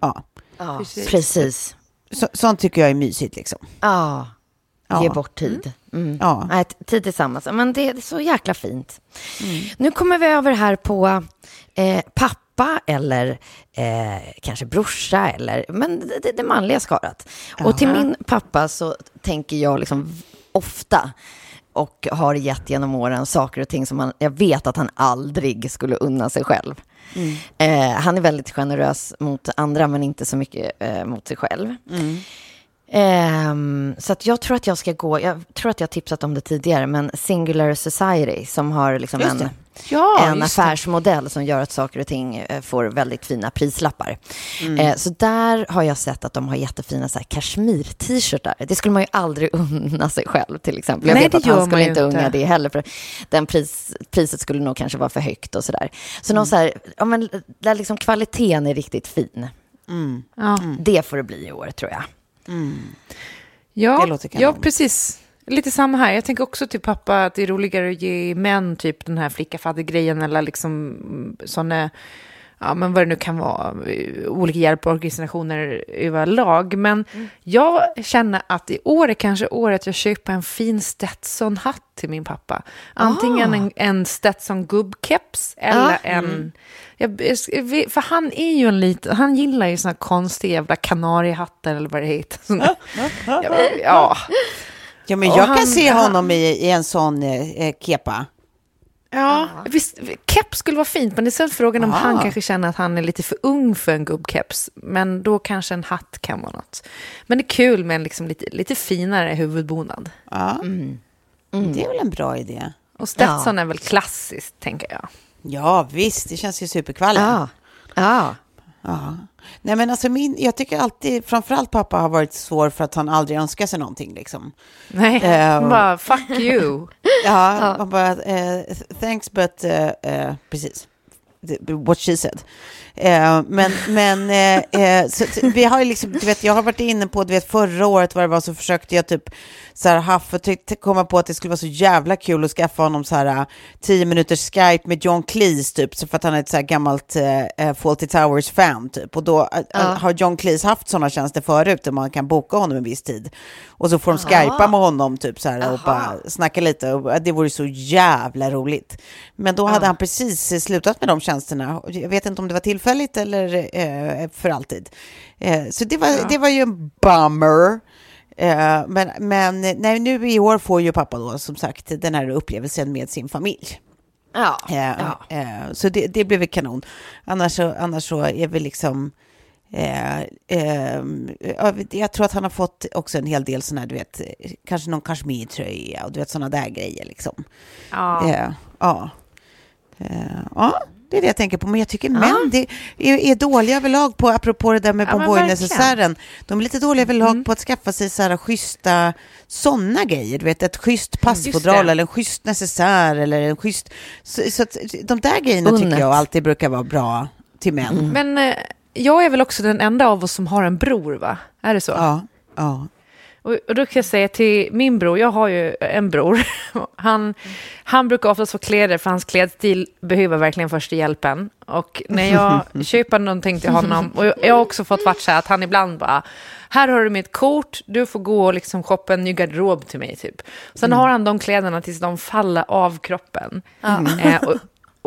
Ja. Ja, precis. Så, sånt tycker jag är mysigt liksom. Ja, Ja. ge bort tid. Mm. Ja. Nej, tid tillsammans. Men det är så jäkla fint. Nu kommer vi över här på eh, pappa eller eh, kanske brorsa eller men det, det, det manliga skarat. Och till min pappa så tänker jag liksom ofta och har gett genom åren saker och ting som han, jag vet att han aldrig skulle unna sig själv. Eh, han är väldigt generös mot andra men inte så mycket eh, mot sig själv. Ehm, så att jag tror att jag ska gå, jag tror att jag har tipsat om det tidigare, men Singular Society som har liksom en. Ja, en det. affärsmodell som gör att saker och ting eh, får väldigt fina prislappar. Eh, så där har jag sett att de har jättefina så här kashmir-t-shirtar. Det skulle man ju aldrig unna sig själv till exempel. Jag Nej, vet att han man skulle inte unga det heller, för den pris, priset skulle nog kanske vara för högt och sådär. Så någon så här, ja men där liksom kvaliteten är riktigt fin. Ja. Det får det bli i år tror jag. Ja, låter kanon. ja, precis. Lite samma här. Jag tänker också till pappa att det är roligare att ge män typ den här flicka-fadder-grejen eller liksom sådana, ja men vad det nu kan vara, olika hjälporganisationer överlag. Men jag känner att i år är kanske året jag köper en fin Stetson-hatt till min pappa. Antingen en, en Stetson gubbkeps eller Ah, en... Jag, jag för han är ju en liten, han gillar ju såna konstiga jävla kanariehattar eller vad det heter. Såna, ja, ja. Ja, men Och jag han- kan se han- honom i, i en sån eh, eh, kepa. Ja, visst, keps skulle vara fint, men det är sen frågan om Ah. han kanske känner att han är lite för ung för en gubbkeps. Men då kanske en hatt kan vara något. Men det är kul med en liksom lite, lite finare huvudbonad. Ja. Det är väl en bra idé. Och Stetson är väl klassiskt, tänker jag. Ja, visst, det känns ju superkvalle. Ja. Ja. Ja. Nej, men alltså min, jag tycker alltid, framförallt pappa har varit svår för att han aldrig önskar sig någonting liksom. Nej, Eh, bara fuck you. Ja, man bara, eh, thanks but, eh, precis. What she said. Eh, men men eh, eh, så, vi har ju liksom, du vet, jag har varit inne på, du vet, förra året vad det var, så försökte jag typ så här tyckte, komma på att det skulle vara så jävla kul att skaffa honom så här tio minuters Skype med John Cleese typ, så för att han är ett så här gammalt eh, Fawlty Towers-fan typ. Och då eh, har John Cleese haft sådana tjänster förut där man kan boka honom en viss tid. Och så får de skypa med honom typ så här och bara snacka lite. Och det vore så jävla roligt. Men då hade han precis slutat med de tjänsterna. Jag vet inte om det var tillfälligt eller eh, för alltid. Eh, så det var, det var ju en bummer. Eh, men men nej, nu i år får ju pappa då som sagt den här upplevelsen med sin familj. Ja. Eh, eh, så det, det blev kanon. Annars så, annars så är vi liksom... Eh, eh, ja, jag tror att han har fått också en hel del sådana här, du vet, kanske någon kashmirtröja och du vet sådana där grejer liksom. Ja. Eh, ja. Eh, ja, det är det jag tänker på. Men jag tycker män det är, är dåliga överlag på, apropå det där med Ja, men Bomboy-necessären. De är lite dåliga överlag på att skaffa sig så här schyssta sådana grejer. Du vet, ett schysst passfodral eller en schysst necessär eller en schysst... Så, så att, de där grejerna tycker Unnet. jag alltid brukar vara bra till män. Men eh, jag är väl också den enda av oss som har en bror, va? Är det så? Ja, ja. Och, och då kan jag säga till min bror, jag har ju en bror, han, han brukar oftast få kläder för hans klädstil behöver verkligen första hjälpen. Och när jag köper någonting till honom, och jag har också fått vart så här att han ibland bara, här har du mitt kort, du får gå och liksom shoppa en ny garderob till mig typ. Sen har han de kläderna tills de faller av kroppen. Eh, och,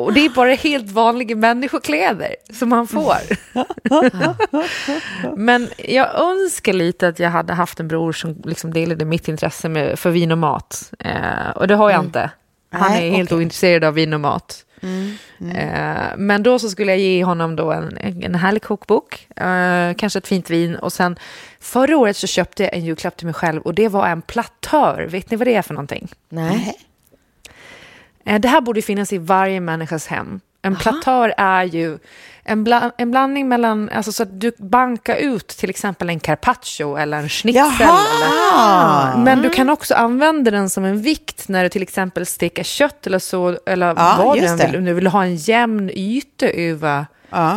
och det är bara helt vanliga människokläder som han får. Men jag önskar lite att jag hade haft en bror som liksom delade mitt intresse med, för vin och mat. Eh, och det har jag inte. Han Nej, är helt okej. ointresserad av vin och mat. Eh, men då så skulle jag ge honom då en, en härlig kokbok, eh, kanske ett fint vin och sen förra året så köpte jag en julklapp till mig själv och det var en plattör. Vet ni vad det är för någonting? Nej. Eh, Det här borde finnas i varje människas hem. En platör är ju en, bla, en blandning mellan, alltså så att du bankar ut till exempel en carpaccio eller en schnitzel. Eller, men du kan också använda den som en vikt när du till exempel steker kött eller så, eller Ja, vad du vill. Om du vill ha en jämn yta över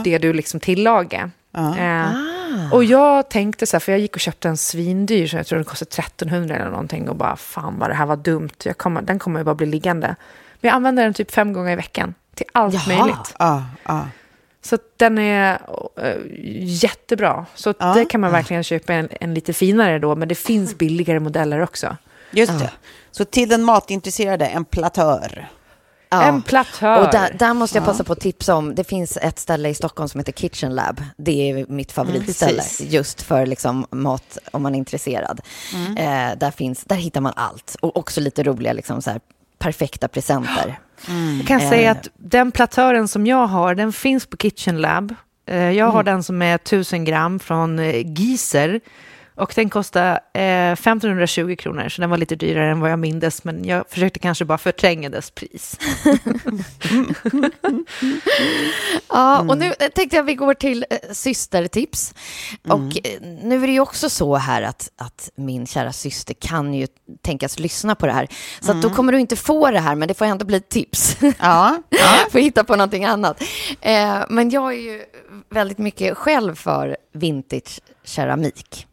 det du liksom tillagar. Eh, och jag tänkte så här, för jag gick och köpte en svindyr, så jag tror den kostade 1300 eller någonting, och bara fan vad det här var dumt, jag kommer, den kommer ju bara bli liggande. Men jag använder den typ fem gånger i veckan till allt möjligt. Ja, ja. Så den är eh, jättebra. Så att det kan man verkligen köpa en, en lite finare då, men det finns billigare modeller också. Just det. Så till den matintresserade, en platör. Ja. En platör. Och där, där måste jag passa på att tipsa om, det finns ett ställe i Stockholm som heter Kitchen Lab. Det är mitt favoritställe, precis. just för liksom mat om man är intresserad. Eh, där, finns, där hittar man allt, och också lite roliga liksom, så här, perfekta presenter. Jag kan säga att den platören som jag har, den finns på Kitchen Lab. Eh, Jag har den som är 1000 gram från eh, Gieser. Och den kostar eh, 1520 kronor, så den var lite dyrare än vad jag mindes. Men jag försökte kanske bara förtränga dess pris. Ja, och nu eh, tänkte jag vi går till eh, systertips. Och eh, nu är det ju också så här att, att min kära syster kan ju tänkas lyssna på det här. Så att då kommer du inte få det här, men det får ändå bli ett tips. Ja. Får hitta på någonting annat. Eh, men jag är ju väldigt mycket själv för vintage keramik.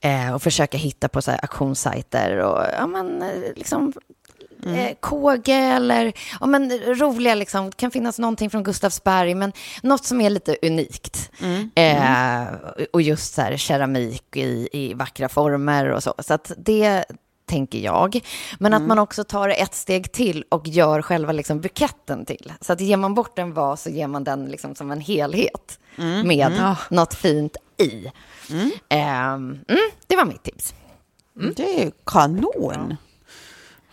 Eh, och försöka hitta på så här auktionssajter och ja, men, eh, liksom, eh, KG eller ja, men, roliga, liksom, det kan finnas någonting från Gustavsberg, men något som är lite unikt. Eh, och just så här, keramik i, i vackra former och så. Så att det tänker jag. Men att man också tar det ett steg till och gör själva liksom buketten till. Så att ger man bort en vas så ger man den liksom som en helhet med något fint i. Ehm, mm, det var mitt tips. Det är kanon.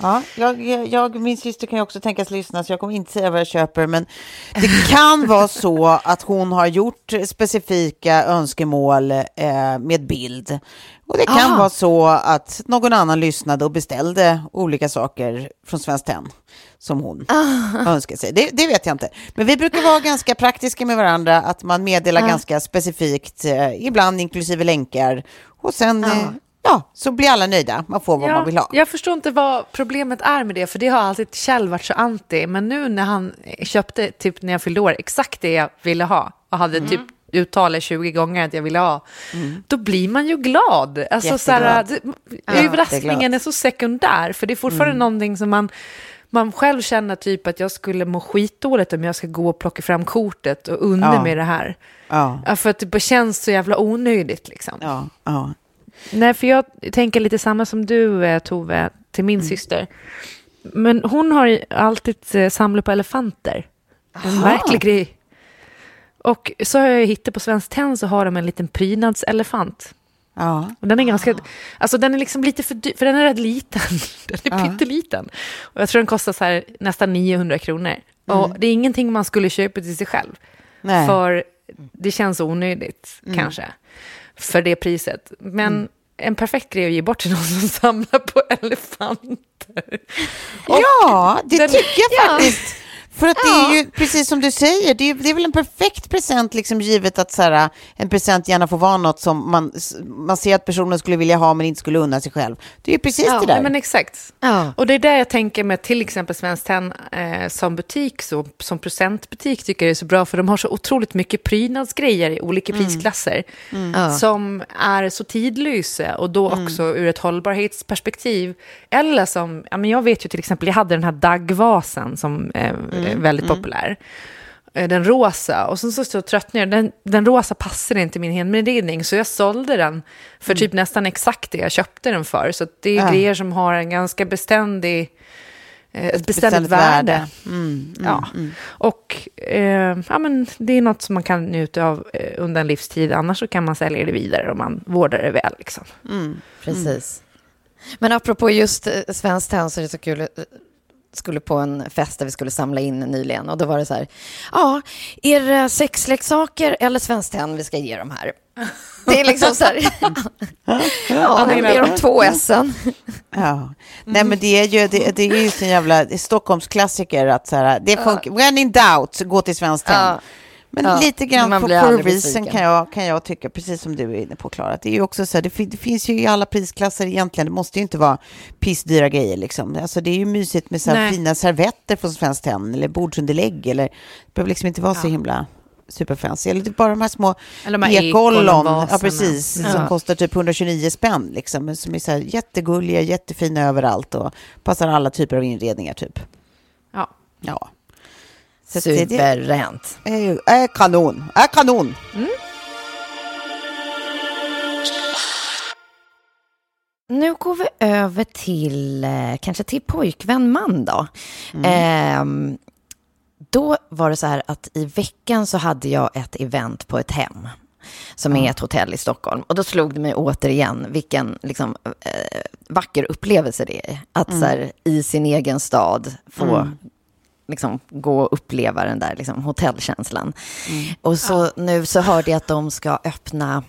Ja, jag, jag, min syster kan ju också tänkas lyssna, så jag kommer inte säga vad jag köper, men det kan vara så att hon har gjort specifika önskemål eh, med bild. Och det kan Ah. vara så att någon annan lyssnade och beställde olika saker från Svenskt Tenn som hon önskar sig. Det, det vet jag inte. Men vi brukar vara ganska praktiska med varandra, att man meddelar ganska specifikt, eh, ibland inklusive länkar. Och sen, eh, ja, så blir alla nöjda. Man får vad man vill ha. Jag förstår inte vad problemet är med det, för det har alltid Kjell varit så anti. Men nu när han köpte, typ när jag fyllde år, exakt det jag ville ha och hade Mm. typ uttalat 20 gånger att jag ville ha, då blir man ju glad. Alltså, så här, Jätteglad. det, överraskningen jätteglad. är så sekundär, för det är fortfarande Mm. någonting som man man själv känner typ att jag skulle må skitdåligt om jag ska gå och plocka fram kortet och unna Ja. mig det här. Ja, Ja, för att det bara känns så jävla onödigt liksom. ja, ja. Nej, för jag tänker lite samma som du, eh, Tove, till min syster. Men hon har ju alltid eh, samlat på elefanter. En verklig grej. Och så har jag hittat på Svenskt Tenn så har de en liten prydnadselefant. Ja. Och den är ganska, alltså den är liksom lite för dyr, för den är rätt liten. Den är pytteliten. Och jag tror den kostar så här nästan 900 kronor. Och det är ingenting man skulle köpa till sig själv. Nej. För det känns onödigt kanske. För det priset. Men en perfekt grej att ge bort till någon som samlar på elefanter. Ja, det den- tycker jag faktiskt. För att det är ju, precis som du säger, det är, det är väl en perfekt present, liksom givet att så här, en present gärna får vara något som man, man ser att personen skulle vilja ha men inte skulle unna sig själv. Det är ju precis det där. Ja, men exakt. Ja. Och det är där jag tänker med till exempel Svenskt Tenn eh, som butik, så, som presentbutik tycker jag är så bra, för de har så otroligt mycket prydnadsgrejer i olika prisklasser som är så tidlösa och då också ur ett hållbarhetsperspektiv. Eller som, ja, men jag vet ju till exempel, jag hade den här daggvasen som eh, är väldigt populär. Eh, Den rosa, och sen så, så tröttnade jag. Den, den rosa passade inte min inredning, så jag sålde den för typ nästan exakt det jag köpte den för. Så det är Ja. grejer som har en ganska beständig, eh, ett beständigt värde. värde. Mm, ja. Och eh, ja, men det är något som man kan njuta av eh, under en livstid, annars så kan man sälja det vidare om man vårdar det väl. Liksom. Precis. Men apropå just Svenskt Tenn så är det så kul. Skulle på en fest där vi skulle samla in nyligen och då var det så här, ja, är det sexleksaker eller Svenskt Tenn vi ska ge dem här? Det är liksom så här, ja, det är de två S'en. Ja. Nej, men det är ju, det, det är ju en jävla Stockholmsklassiker att så här, det funkar, when in doubt, gå till Svenskt Tenn. Ja. Men Ja, lite grann man for, reason kan jag, kan jag tycka, precis som du är inne på Klara. Det är ju också så här, det, det finns ju i alla prisklasser egentligen, det måste ju inte vara pissdyra grejer liksom. Alltså det är ju mysigt med så här Nej. fina servetter från Svenskt Tenn eller bordsunderlägg eller det behöver liksom inte vara så himla superfancy. Eller typ bara de här små ekollon, ja precis, som Ja. kostar typ 129 spänn liksom, men som är så här jättegulliga, jättefina överallt och passar alla typer av inredningar typ. Ja. Ja. Så att det- är ju- är kanon, är kanon. Nu går vi över till, eh, kanske till pojkvän man då. Ehm, då var det så här att i veckan så hade jag ett event på ett hem som är ett hotell i Stockholm. Och då slog det mig återigen vilken liksom, eh, vacker upplevelse det är. Att så här, i sin egen stad få liksom, gå och uppleva den där liksom, hotellkänslan. Och så nu så hörde jag att de ska öppna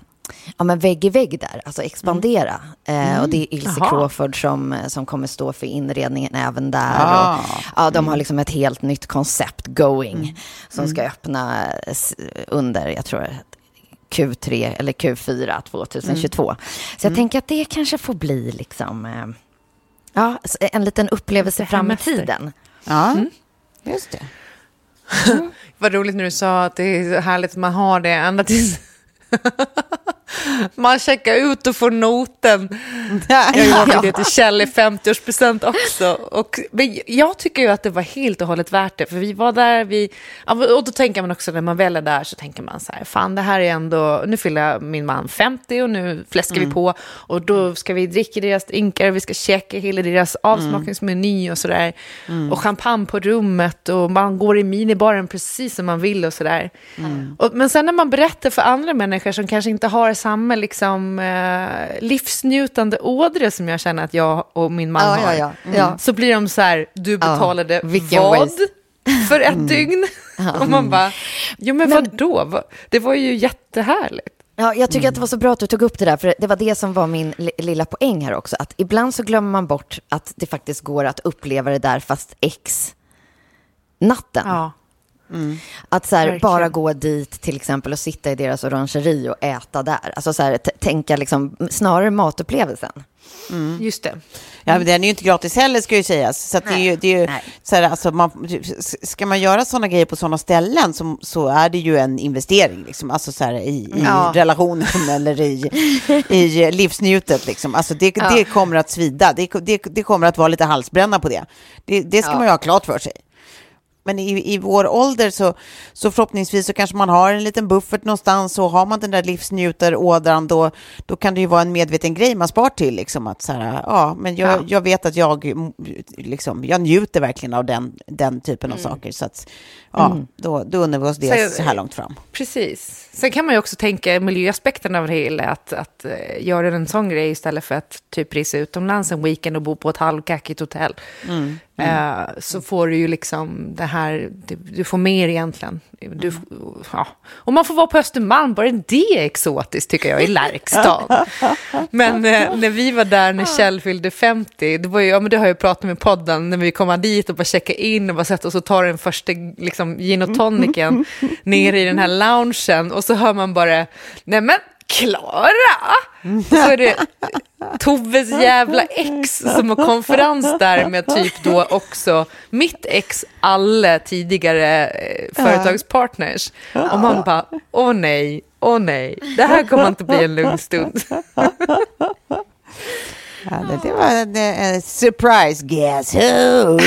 ja, men vägg i vägg där, alltså expandera. Eh, och det är Ilse Jaha. Crawford som, som kommer stå för inredningen även där. Ah. Och, ja, de har liksom ett helt nytt koncept going som ska öppna under, jag tror Q3 eller Q4 2022. Så jag tänker att det kanske får bli liksom, eh, ja, en liten upplevelse fram i tiden. Ja, just det. Vad roligt när du sa att det är så härligt att man har det ända tills man checkar ut och får noten. Jag har ju det till Kjell i 50-årspresent också. Och, men jag tycker ju att det var helt och hållet värt det. För vi var där, vi, och då tänker man också när man väl är där så tänker man så här, fan det här är ändå, nu fyller min man 50 och nu fläskar vi på. Och då ska vi dricka deras drinkar, vi ska checka hela deras avsmakningsmeny och sådär. Och champagne på rummet och man går i minibaren precis som man vill och sådär. Och, men sen när man berättar för andra människor som kanske inte har samma liksom, eh, livsnjutande ådre som jag känner att jag och min man Ja, har. ja, ja. Mm. Ja. Så blir de så här, du betalade vad waste. för ett dygn? Och man bara, jo men, vadå? Va- Det var ju jättehärligt. Ja, jag tycker att det var så bra att du tog upp det där, för det var det som var min li- lilla poäng här också. Att ibland så glömmer man bort att det faktiskt går att uppleva det där fast X natten. Ja. Att så här, bara gå dit till exempel och sitta i deras orangeri och äta där. Alltså så här, tänka liksom, snarare matupplevelsen. Just det. Ja, men den är ju inte gratis heller ska ju sägas. Så att det är ju, det är ju så här, alltså man, ska man göra sådana grejer på sådana ställen så, så är det ju en investering, liksom. alltså så här, i, i Ja. relationen eller i, i livsnjutet. Liksom. Alltså det, det kommer att svida, det, det, det kommer att vara lite halsbränna på det. Det, det ska Ja. man ju ha klart för sig. Men i, i vår ålder så, så förhoppningsvis så kanske man har en liten buffert någonstans och har man den där livsnjutarådran då, då kan det ju vara en medveten grej man spar till. Liksom, att så här, ja, men jag, Ja. jag vet att jag, mm, liksom, jag njuter verkligen av den, den typen av saker. Så att, ja, då, då unnar vi oss det Så- så här långt fram. Precis. Sen kan man ju också tänka miljöaspekten av det hela, att, att eh, göra en sån grej istället för att typ resa utomlands en weekend och bo på ett halvkackigt hotell. Eh, så får du ju liksom det här, du, får mer egentligen. Du, ja. Och man får vara på Östermalm, bara det är exotiskt tycker jag, i Lärkstad. Men eh, när vi var där när Kjell fyllde 50, det, var ju, ja, men det har jag pratat med podden, när vi kommer dit och bara checkar in och bara sätter oss och tar den första liksom, gin och tonicen nere i den här loungen och så hör man bara, nej men Klara! Så är det Toves jävla ex som har konferens där med typ då också mitt ex, alla tidigare eh, företagspartners. Och man bara, åh nej, åh nej, det här kommer inte bli en lugn stund. Ja, det, det var en surprise guess who?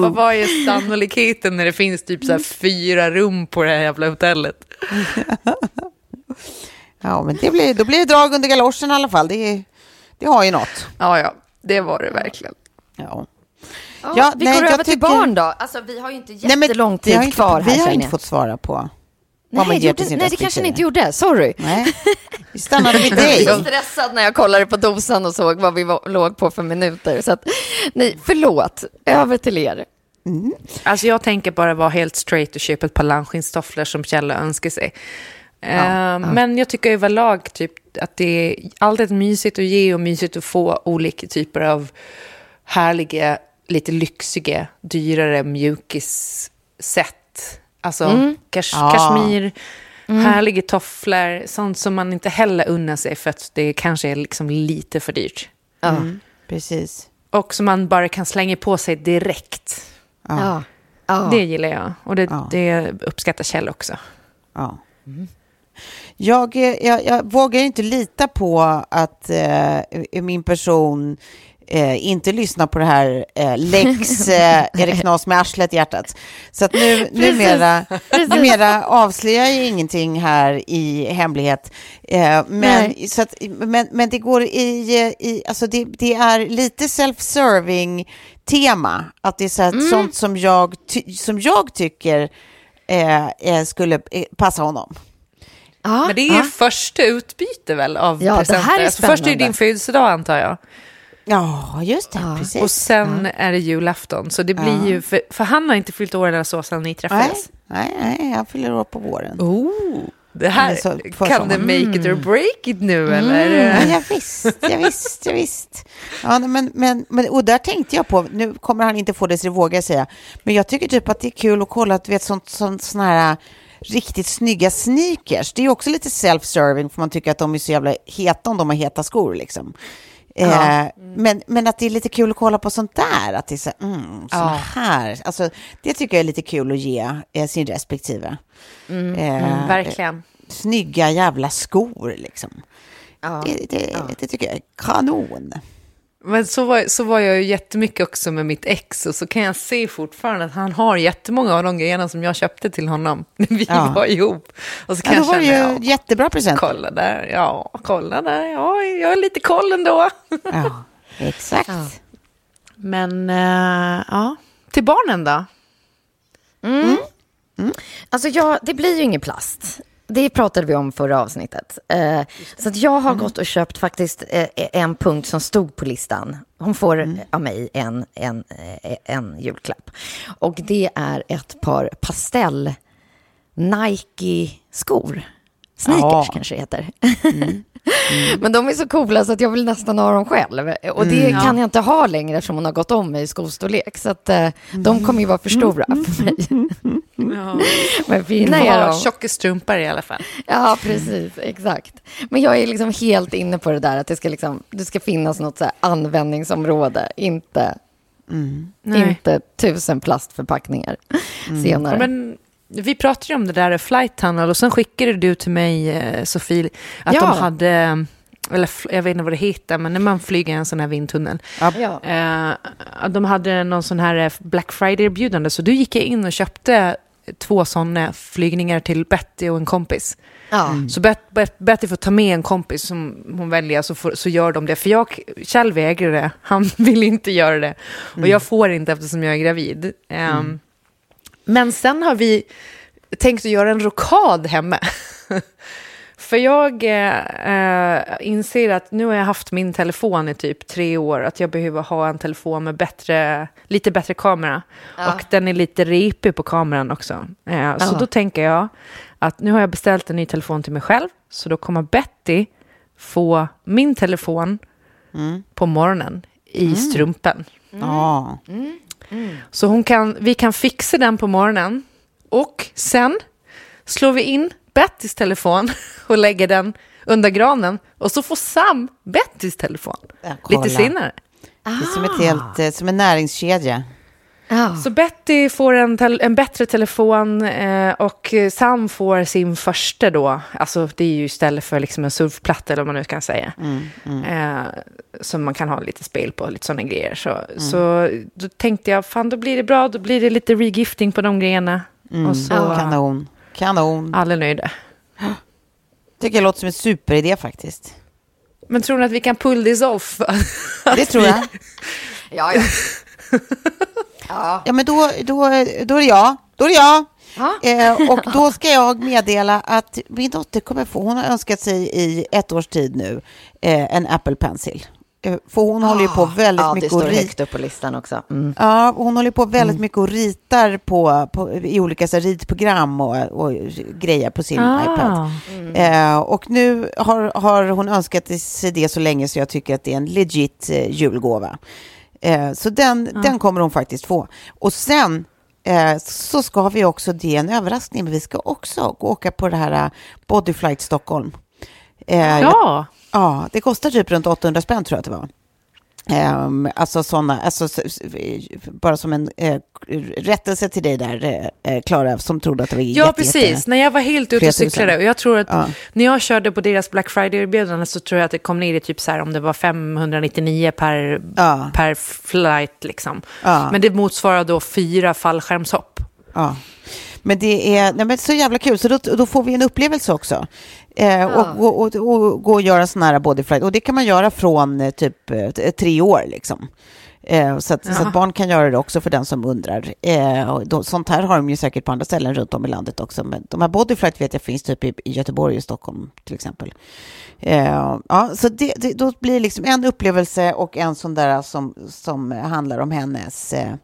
Vad var ju sannolikheten när det finns typ så här fyra rum på det här jävla hotellet? Ja, men det blir, då blir det drag under galoschen i alla fall. Det, det har ju något. Ja, ja, det var det verkligen. Ja. Ja, Ja, vi nej, går jag över till tycker- barn då. Alltså, vi har ju inte Nej, men jättelång vi har tid inte, kvar här. Vi har inte fått svara på Nej, man gjorde, sin nej, det kanske ni inte gjorde. Sorry. Nej, vi stannade vid Jag var dig. stressad när jag kollade på dosan och såg vad vi var, låg på för minuter. Så att, nej, förlåt. Över till er. Alltså jag tänker bara vara helt straight och köpa ett par lammskinnstofflor som Kjell önskar sig. Eh, Men jag tycker överlag typ att det är alltid mysigt att ge och mysigt att få olika typer av härliga, lite lyxiga, dyrare mjukissätt. Alltså kash, Ja. kashmir, härliga tofflor, sånt som man inte heller unnar sig för att det kanske är liksom lite för dyrt. Precis. Och som man bara kan slänga på sig direkt. Ja. Ja. Det gillar jag. Och det, Ja. det uppskattar Kjell också. Ja. Jag, eh, jag, jag vågar inte lita på att eh, min person eh, inte lyssnar på det här eh, Lex eh, är det knas med arslet i hjärtat. Så att nu, numera, numera avslöjar jag ingenting här i hemlighet. Eh, men, så att, men, men det går i, i alltså det, det är lite self-serving tema. Att det är så här, sånt som jag, ty, som jag tycker eh, eh, skulle eh, passa honom. Ja, Men det är ja. första utbyte väl av Ja, det presenter? här är Alltså, först är det din födelsedag antar jag. Ja, just det. Precis. Och sen är det julafton. Så det blir ju, för, för han har inte fyllt år eller så sedan ni nej, träffades. nej, nej, jag fyller år på våren. Oh, det här, Men så- på kan det make it or break it nu eller? Mm, ja, visst, ja, visst, ja, visst. Ja, nej, men, men, men, och där tänkte jag på, nu kommer han inte få det så det vågar jag säga, men jag tycker typ att det är kul att kolla, du vet, sånt, sånt, såna här riktigt snygga sneakers. Det är också lite self-serving, för man tycker att de är så jävla heta om de har heta skor liksom. Eh, men, men att det är lite kul att kolla på sånt där, att det är så mm, såna här, alltså det tycker jag är lite kul att ge eh, sin respektive. Eh, Verkligen. snygga jävla skor liksom. Ja. Det, det, det tycker jag är kanon. Men så var, så var jag ju jättemycket också med mitt ex och så kan jag se fortfarande att han har jättemånga av de grejerna som jag köpte till honom när vi Ja. var ihop. Och så kan Ja, då var det ju ja, jättebra present. kolla där, ja, kolla där, ja, jag har lite koll ändå. Ja, exakt. Men, eh, ja, till barnen då? Alltså jag, det blir ju ingen plast. Det pratade vi om förra avsnittet. Eh, så att jag har gått och köpt faktiskt eh, en punkt som stod på listan. Hon får av mig en, en, eh, en julklapp. Och det är ett par pastell Nike-skor. Sneakers Ja. kanske det heter. Men de är så coola så att jag vill nästan ha dem själv. Och det kan jag inte ha längre eftersom hon har gått om mig i skostorlek. Så att eh, de kommer ju vara för stora för mig. Men fina är de. tjocka strumpor i alla fall. Ja, precis. Exakt. Men jag är liksom helt inne på det där att det ska, liksom, det ska finnas något så användningsområde. Inte, Nej. inte tusen plastförpackningar senare. Men vi pratade ju om det där i Flight Tunnel och sen skickade du till mig, eh, Sofie, att Ja. de hade, eller fl- jag vet inte vad det heter, men när man flyger i en sån här vindtunnel, ja. eh, de hade någon sån här eh, Black Friday-erbjudande, så du gick in och köpte två sådana flygningar till Betty och en kompis. Ja. Så Bet, Bet, Betty får ta med en kompis som hon väljer, så, får, så gör de det. För jag, Kjell vägrar det, han vill inte göra det. Och jag får inte eftersom jag är gravid. Ehm, Men sen har vi tänkt att göra en rokad hemma. För jag eh, inser att nu har jag haft min telefon i typ tre år, att jag behöver ha en telefon med bättre, lite bättre kamera. Och den är lite ripig på kameran också. Eh, Så Ja. då tänker jag att nu har jag beställt en ny telefon till mig själv, så då kommer Betty få min telefon på morgonen i strumpen. Ja. Så hon kan, vi kan fixa den på morgonen och sen slår vi in Bettys telefon och lägger den under granen och så får Sam Bettys telefon Ja, lite senare. Det är som, ett helt, eh, som en näringskedja. Ja. Så Betty får en, en bättre telefon eh, och Sam får sin första då, alltså det är ju istället för liksom en surfplatta eller vad man nu kan säga, Eh, som man kan ha lite spel på, lite sådana grejer. Så, så då tänkte jag, fan då blir det bra, då blir det lite regifting på de grejerna. Och så Kanon. Kanon. alla är nöjda. Tycker jag låter som en superidé faktiskt. Men tror ni att vi kan pull this off? Det tror jag. Ja, ja. Ja, men då, då, då är det jag. Då är det jag. Eh, och då ska jag meddela att min dotter kommer få, hon har önskat sig i ett års tid nu, eh, en Apple Pencil. Eh, För hon håller ju på väldigt ja, mycket och rit- högt upp på listan också. Mm. Ja, hon håller på väldigt mycket och ritar på, på, i olika så här, ritprogram och, och grejer på sin Ah. iPad. Eh, och nu har, har hon önskat sig det så länge så jag tycker att det är en legit eh, julgåva. Eh, så den, den kommer hon faktiskt få. Och sen eh, så ska vi också, det är en överraskning, men vi ska också gå åka på det här eh, Bodyflight Stockholm. Ja. Ja, det kostar typ runt 800 spänn tror jag att det var. Ehm, alltså sådana, alltså, s- bara som en eh, rättelse till dig där, eh, eh, Klara, som trodde att det var Ja, jätte, precis. jätte- När jag var helt ute och 3000. cyklade och jag tror att Ja. när jag körde på deras Black Friday-erbjudande så tror jag att det kom ner i typ så här om det var 599 per, Ja. per flight liksom. Ja. Men det motsvarar då fyra fallskärmshopp. Ja. Men det är nej, men så jävla kul, så då, då får vi en upplevelse också. Eh, och, och, och, och gå och göra sån här bodyflight. Och det kan man göra från eh, typ eh, tre år liksom. Eh, så, att, så att barn kan göra det också för den som undrar. Eh, då, sånt här har de ju säkert på andra ställen runt om i landet också. Men de här bodyflight vet jag finns typ i, i Göteborg och Stockholm till exempel. Eh, ja, så det, det, då blir liksom en upplevelse och en sån där som, som handlar om hennes eh,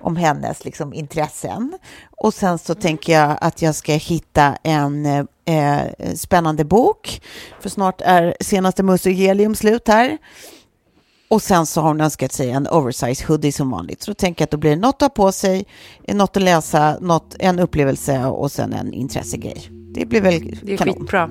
om hennes liksom, intressen. Och sen så tänker jag att jag ska hitta en eh, spännande bok. För snart är senaste Musse Helium slut här. Och sen så har hon önskat sig en oversize hoodie som vanligt. Så då tänker jag att då blir det något att ha på sig, något att läsa, något, en upplevelse och sen en intressegrej. Det blir väl Det är kanon. skitbra.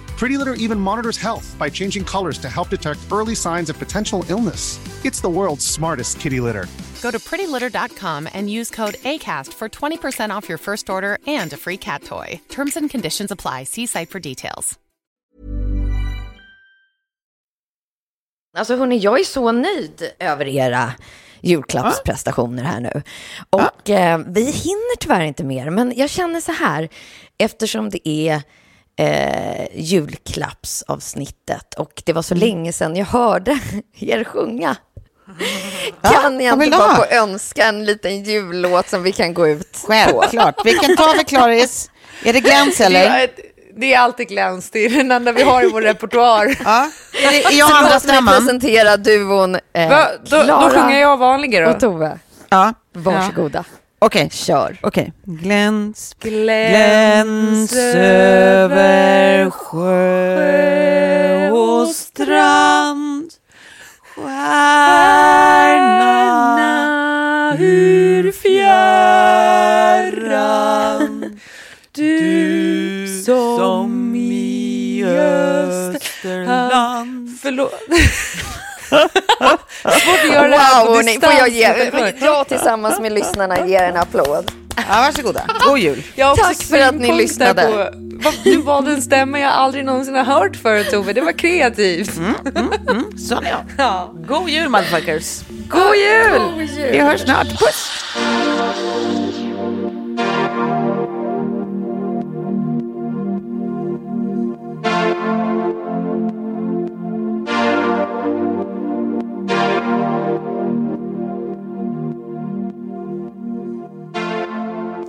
Pretty Litter even monitors health by changing colors to help detect early signs of potential illness. It's the world's smartest kitty litter. Go to prettylitter.com and use code ACAST for 20% off your first order and a free cat toy. Terms and conditions apply. See site for details. Alltså hörni, jag är så nöjd över era julklappsprestationer här nu. Och eh, vi hinner tyvärr inte mer, men jag känner så här, eftersom det är eh, julklappsavsnittet och det var så länge sedan jag hörde er sjunga. Kan jag vill inte bara få önska en liten jullåt som vi kan gå ut på? Självklart. Vilken tar vi, Klaris? Är det Gläns Det eller? är, det är alltid gläns, det är den enda vi har i vår repertoar. Ja. Är det, är jag andra stämman? presentera duon eh, Va? Då, då sjunger jag vanliga då. och Tove. Ja, Varsågoda. Okej. Kör. Okej. Gläns, Gläns över sjö och strand Stjärna ur fjärran Du som i Österland Förlåt. Svårt att göra det här Wow, på hörni, får distans jag, ge, jag tillsammans med lyssnarna ger en applåd. Ja, varsågoda. God jul. Jag har också Tack för att ni lyssnade. På, vad- du valde en stämma jag aldrig någonsin har hört förut Tove. Det var kreativt. Så ja. Ja. God jul motherfuckers. God jul! Vi hörs snart. Puss.